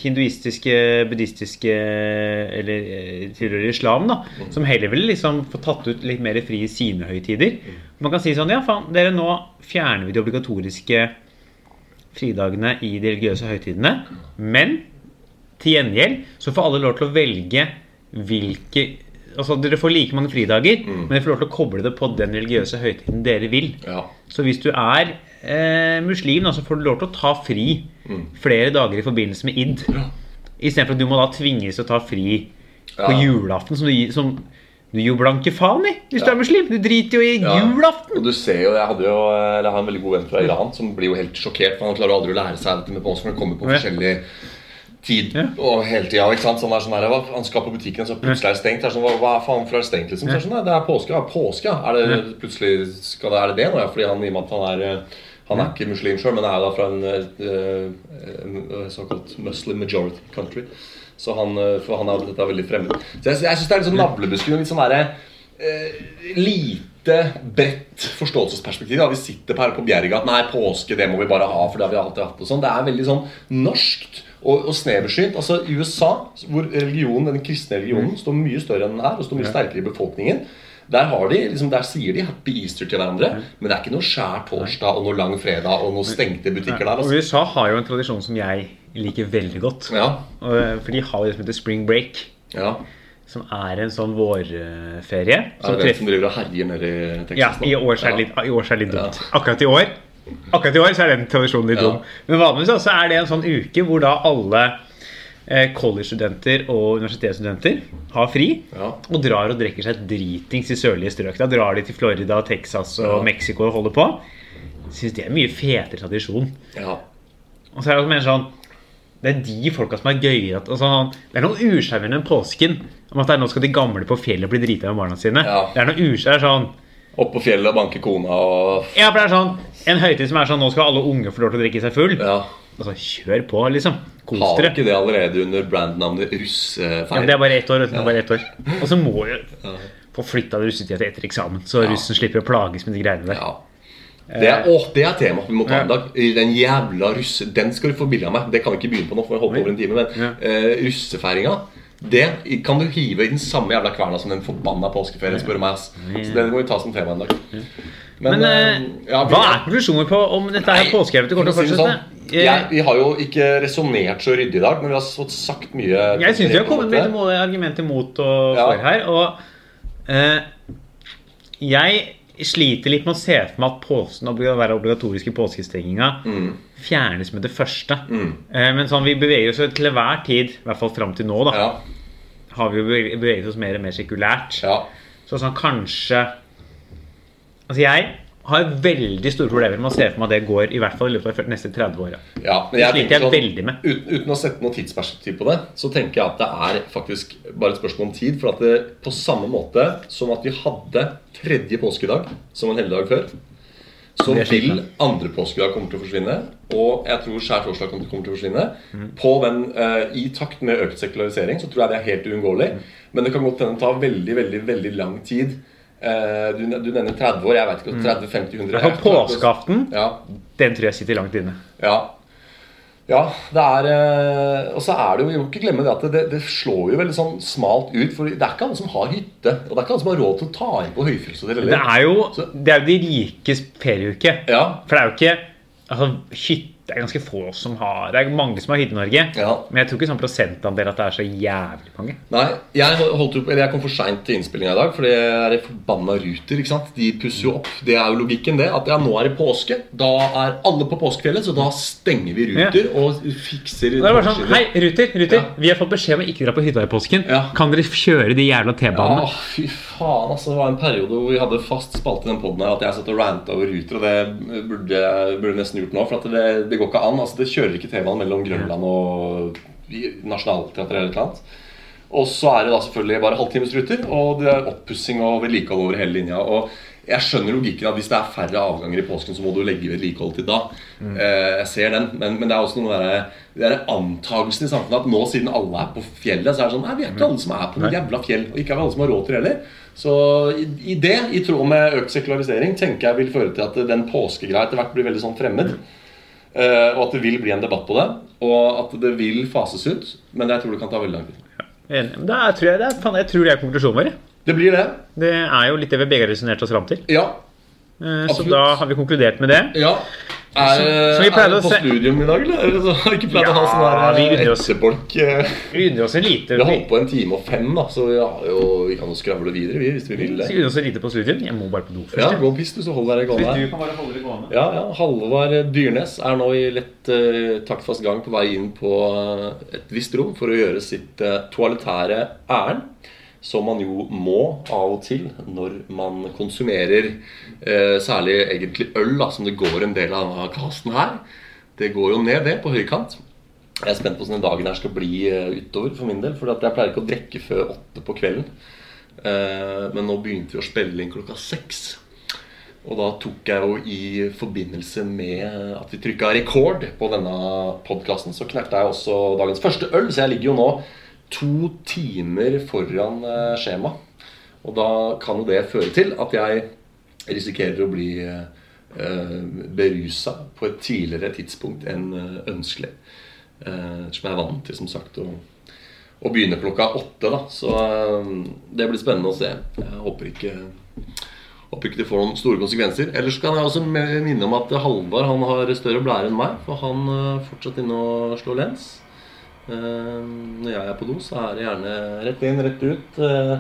hinduistiske, buddhistiske eller eh, tilhører islam, da. Som heller vil liksom få tatt ut litt mer fri i sine høytider. Man kan si sånn Ja, faen, dere, nå fjerner vi de obligatoriske fridagene i de religiøse høytidene. Men til gjengjeld så får alle lov til å velge hvilke Altså Dere får like mange fridager, men dere får lov til å koble det på den religiøse høytiden dere vil. ja. Så hvis du er eh, muslim, da, så får du lov til å ta fri flere dager i forbindelse med id. Ja. Istedenfor at du må da tvinges til å ta fri på Ja. julaften, som du, som du gir jo blanke faen i hvis du er muslim. Du driter jo i Ja. julaften. Og du ser jo, Jeg hadde jo, eller jeg har en veldig god venn fra Iran som blir jo helt sjokkert. For han klarer aldri å lære seg dette med påske, for han kommer på Ja. Tid Ja. og hele tida. Sånn er sånn Han skal på butikken, så plutselig er det stengt. Er sånn, hva, hva faen, for er det stengt? liksom? Det sånn, det er påske. Ja, påske. Er det plutselig, skal det, er det det nå? Ja, fordi han, i og med at han er eh, han er ikke muslim sjøl, men er da fra en eh, eh, såkalt muslim majority country. Så han, for han er dette er veldig fremmed. Så jeg, jeg syns det er litt sånn navlebeskuende. Litt sånn derre eh, lite bredt forståelsesperspektiv. Da. Vi sitter her på Bjerga at nei, påske det må vi bare ha, for det har vi alltid hatt. og sånn. Det er veldig sånn norskt og, og sneversynt. Altså I USA, hvor religionen, den kristne religionen står mye større enn den her, og står mye sterkere i befolkningen, der, har de, liksom, der sier de 'Happy Easter' til hverandre, men det er ikke noe skjær torsdag og noe lang fredag og noen stengte butikker der. Altså. USA har jo en tradisjon som jeg liker veldig godt. Ja, For de har det som heter spring break. ja. Som er en sånn vårferie. Er Som den som driver og herjer nede i Texas Ja, i år så er det litt, i år så er det litt dumt. Akkurat i år Akkurat i år så er den tradisjonen litt Ja. dum. Men vanligvis er det en sånn uke hvor da alle eh, college-studenter og universitetsstudenter har fri. Ja. Og drar og drikker seg dritings i sørlige strøk. Da drar de til Florida, Texas og Ja. Mexico og holder på. Syns det er en mye fetere tradisjon. Ja. Og så er det også mer sånn Det er de folka som er gøye at, altså, Det er noe usjarmerende enn påsken. Om at det er nå skal de gamle på fjellet bli drita med barna sine. Ja. Det er noe usjar sånn Opp på fjellet og banke kona og Ja, for det er sånn En høytid som er sånn Nå skal alle unge få lov til å drikke seg full. Ja. Altså, kjør på, liksom. Kos Har dere. ikke det allerede under brandnavnet Ja, men det er bare ett år. vet du, det bare ett år. Og så må jo få flytta russetida til etter eksamen, så Ja. russen slipper å plages med de greiene der. Ja. Det er, åh, det er tema vi må ta en dag. Den jævla russe... Den skal du få bilde av meg. Det kan vi ikke begynne på nå, for vi har holdt på over en time. Men Ja. eh, russefeiringa det kan du hive i den samme jævla kverna som den forbanna påskeferien, spør meg. ass. Så det må vi ta som tema en dag. Men, Men eh, ja, hva er konklusjonen på om dette Nei, til å for si sånn, jeg, vi har jo ikke resonnert så ryddig i dag, men vi har fått sagt mye. Jeg syns vi har kommet med argumenter mot og Ja. her. Og eh, jeg sliter litt med å se for meg at påsen å være obligatorisk i påskestenginga Mm. fjernes med det første. Mm. men sånn, vi beveger oss til enhver tid, i hvert fall fram til nå, da, Ja, har vi jo beveget oss mer og mer sekulært. ja. Så sånn kanskje Altså jeg har veldig store problemer med å se for meg at det går i hvert fall i løpet av de neste 30 åra. Ja, men Det jeg sliter jeg sånn, veldig med. Uten, uten å sette noe tidsperspektiv på det, så tenker jeg at det er faktisk bare et spørsmål om tid. For at det, på samme måte som at vi hadde tredje påskedag som en helligdag før, så vil andre påskedag komme til å forsvinne. Og jeg tror skjærtorsdag kommer kommer til å forsvinne. Mm. På den, uh, I takt med økt sekularisering så tror jeg det er helt uunngåelig. Mm. Men det kan godt hende tar veldig, veldig, veldig lang tid. Eh, du, du nevner 30 år. Jeg vet ikke. 30, 50, 100 Mm. Påskeaften, Ja, den tror jeg sitter langt inne. ja. Ja, det er eh, Og så er det jo, vi må ikke glemme det at det, det slår jo veldig sånn smalt ut. For det er ikke alle som har hytte. Og det er ikke alle som har råd til å ta inn på høyfjellshotell Det er jo, Så- det er jo de rikes ferieuke. Ja, For det er jo ikke altså, hytte, Det er ganske få som har Det er mange som har hytte i Norge. ja. Men jeg tror ikke sånn prosentandel at det er så jævlig mange. Nei, jeg, holdt jeg kom for seint til innspillinga i dag, for det er forbanna Ruter. ikke sant? De pusser jo opp. Det er jo logikken, det. At ja, nå er det påske. Da er alle på påskefjellet, så da stenger vi Ruter og fikser Da er det bare sånn Hei, Ruter, Ruter Ja. vi har fått beskjed om å ikke dra på hytta i påsken. Ja. Kan dere kjøre de jævla T-banene? fy faen, altså. Det var en periode hvor vi hadde fast spalte i den poden her at jeg satt og ranta over Ruter, og det burde jeg nesten gjort nå. For at det, det går ikke an. altså Det kjører ikke T-banen mellom Grønland og Nationaltheatret eller et eller annet. Og så er det da selvfølgelig bare halvtimesruter, og det er oppussing og vedlikehold over hele linja. og jeg skjønner logikken at hvis det er færre avganger i påsken, så må du legge vedlikehold til da. Mm. jeg ser den, men, men det er også noe der, det er antagelsen i samfunnet at nå siden alle er på fjellet, så er det sånn Nei, vi er ikke alle som er på noe jævla fjell. Og ikke er vi alle som har råd til det heller. Så i, i det, i tråd med økt sekularisering, tenker jeg vil føre til at den påskegreia etter hvert blir veldig sånn fremmed. Eh, og at det vil bli en debatt på det. Og at det vil fases ut. Men jeg tror det kan ta veldig lang tid. Da tror jeg, det er, jeg tror det er konklusjonen vår. Det blir det. Det er jo litt det vi begge har resonnert oss fram til. Ja. Eh, Så da har vi konkludert med det. ja. Er, Så- så vi er det på se- studium i dag, eller? Er så, har vi ikke pleid å ha sånn der vi unner oss- etterbolk? eh, Vi unner oss en lite Vi har holdt på en time og fem, da, så vi, har jo, vi kan jo skravle videre vi, hvis vi vil det. Vi unner oss en lite på studium. Jeg må bare på do først. Ja, gå og piss, du, så hold deg gående her. kan bare holde det gående. Ja, ja. Halvard Dyrnes er nå i lett uh, taktfast gang på vei inn på et visst rom for å gjøre sitt uh, toalettære ærend. Som man jo må av og til når man konsumerer eh, særlig egentlig øl, da, som det går en del av denne casten her. Det går jo ned, det, på høykant. Jeg er spent på hvordan dagen her skal bli eh, utover for min del. For jeg pleier ikke å drikke før åtte på kvelden. Eh, men nå begynte vi å spille inn klokka seks. Og da tok jeg jo i forbindelse med at vi trykka rekord på denne podkasten, så knekte jeg også dagens første øl. Så jeg ligger jo nå to timer foran eh, skjema. Og da kan jo det føre til at jeg risikerer å bli eh, berusa på et tidligere tidspunkt enn eh, ønskelig. Som jeg er vant til, som sagt, å, begynne klokka åtte. da Så det blir spennende å se. Jeg håper ikke Håper ikke det får noen store konsekvenser. Ellers kan jeg også minne om at Halvard han har større blære enn meg. For han fortsatt inne og slår lens. Eh, Når jeg er på do, så er det gjerne rett inn, rett ut. eh,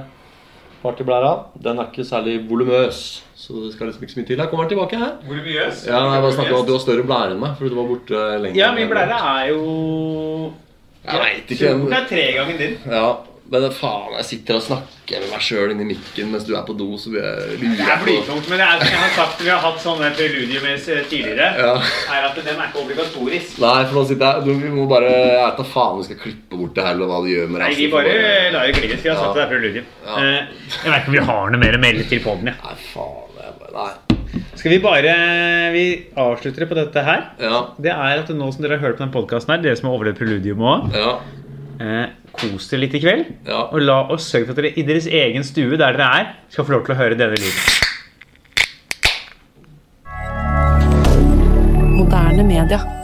Partyblæra. Den er ikke særlig volumøs, så det skal liksom ikke så mye til. Jeg kommer tilbake her. Volumøs. Ja, jeg bare snakket om at Du har større blære enn meg, fordi du var borte lenger. Ja, min blære er jo Jeg vet ikke. Det er tre ganger din. Ja, men faen, jeg sitter og snakker med meg sjøl inni mikken mens du er på do, så blir jeg lurer Det er blytungt, men det er, jeg har sagt, vi har hatt sånne preludiumes tidligere, Ja. er at den er ikke obligatorisk. Nei, for nå sitter jeg du, Vi må bare Jeg vet da faen vi skal klippe bort det her, eller hva du gjør med Nei, vi resten. bare lar det glide. Vi har sagt Ja. det er preludium. Ja. Eh, Jeg vet ikke om vi har noe mer å melde til podden, ja. Nei, faen. Jeg bare, nei. Skal vi bare Vi avslutter på dette her. Ja. Det er at nå som dere har hørt på den podkasten her, dere som har overlevd preludium òg, Ja. Eh, kos dere litt i kveld. Ja. Og la oss sørge for at dere i deres egen stue der dere er, skal få lov til å høre denne lyden. Moderne media.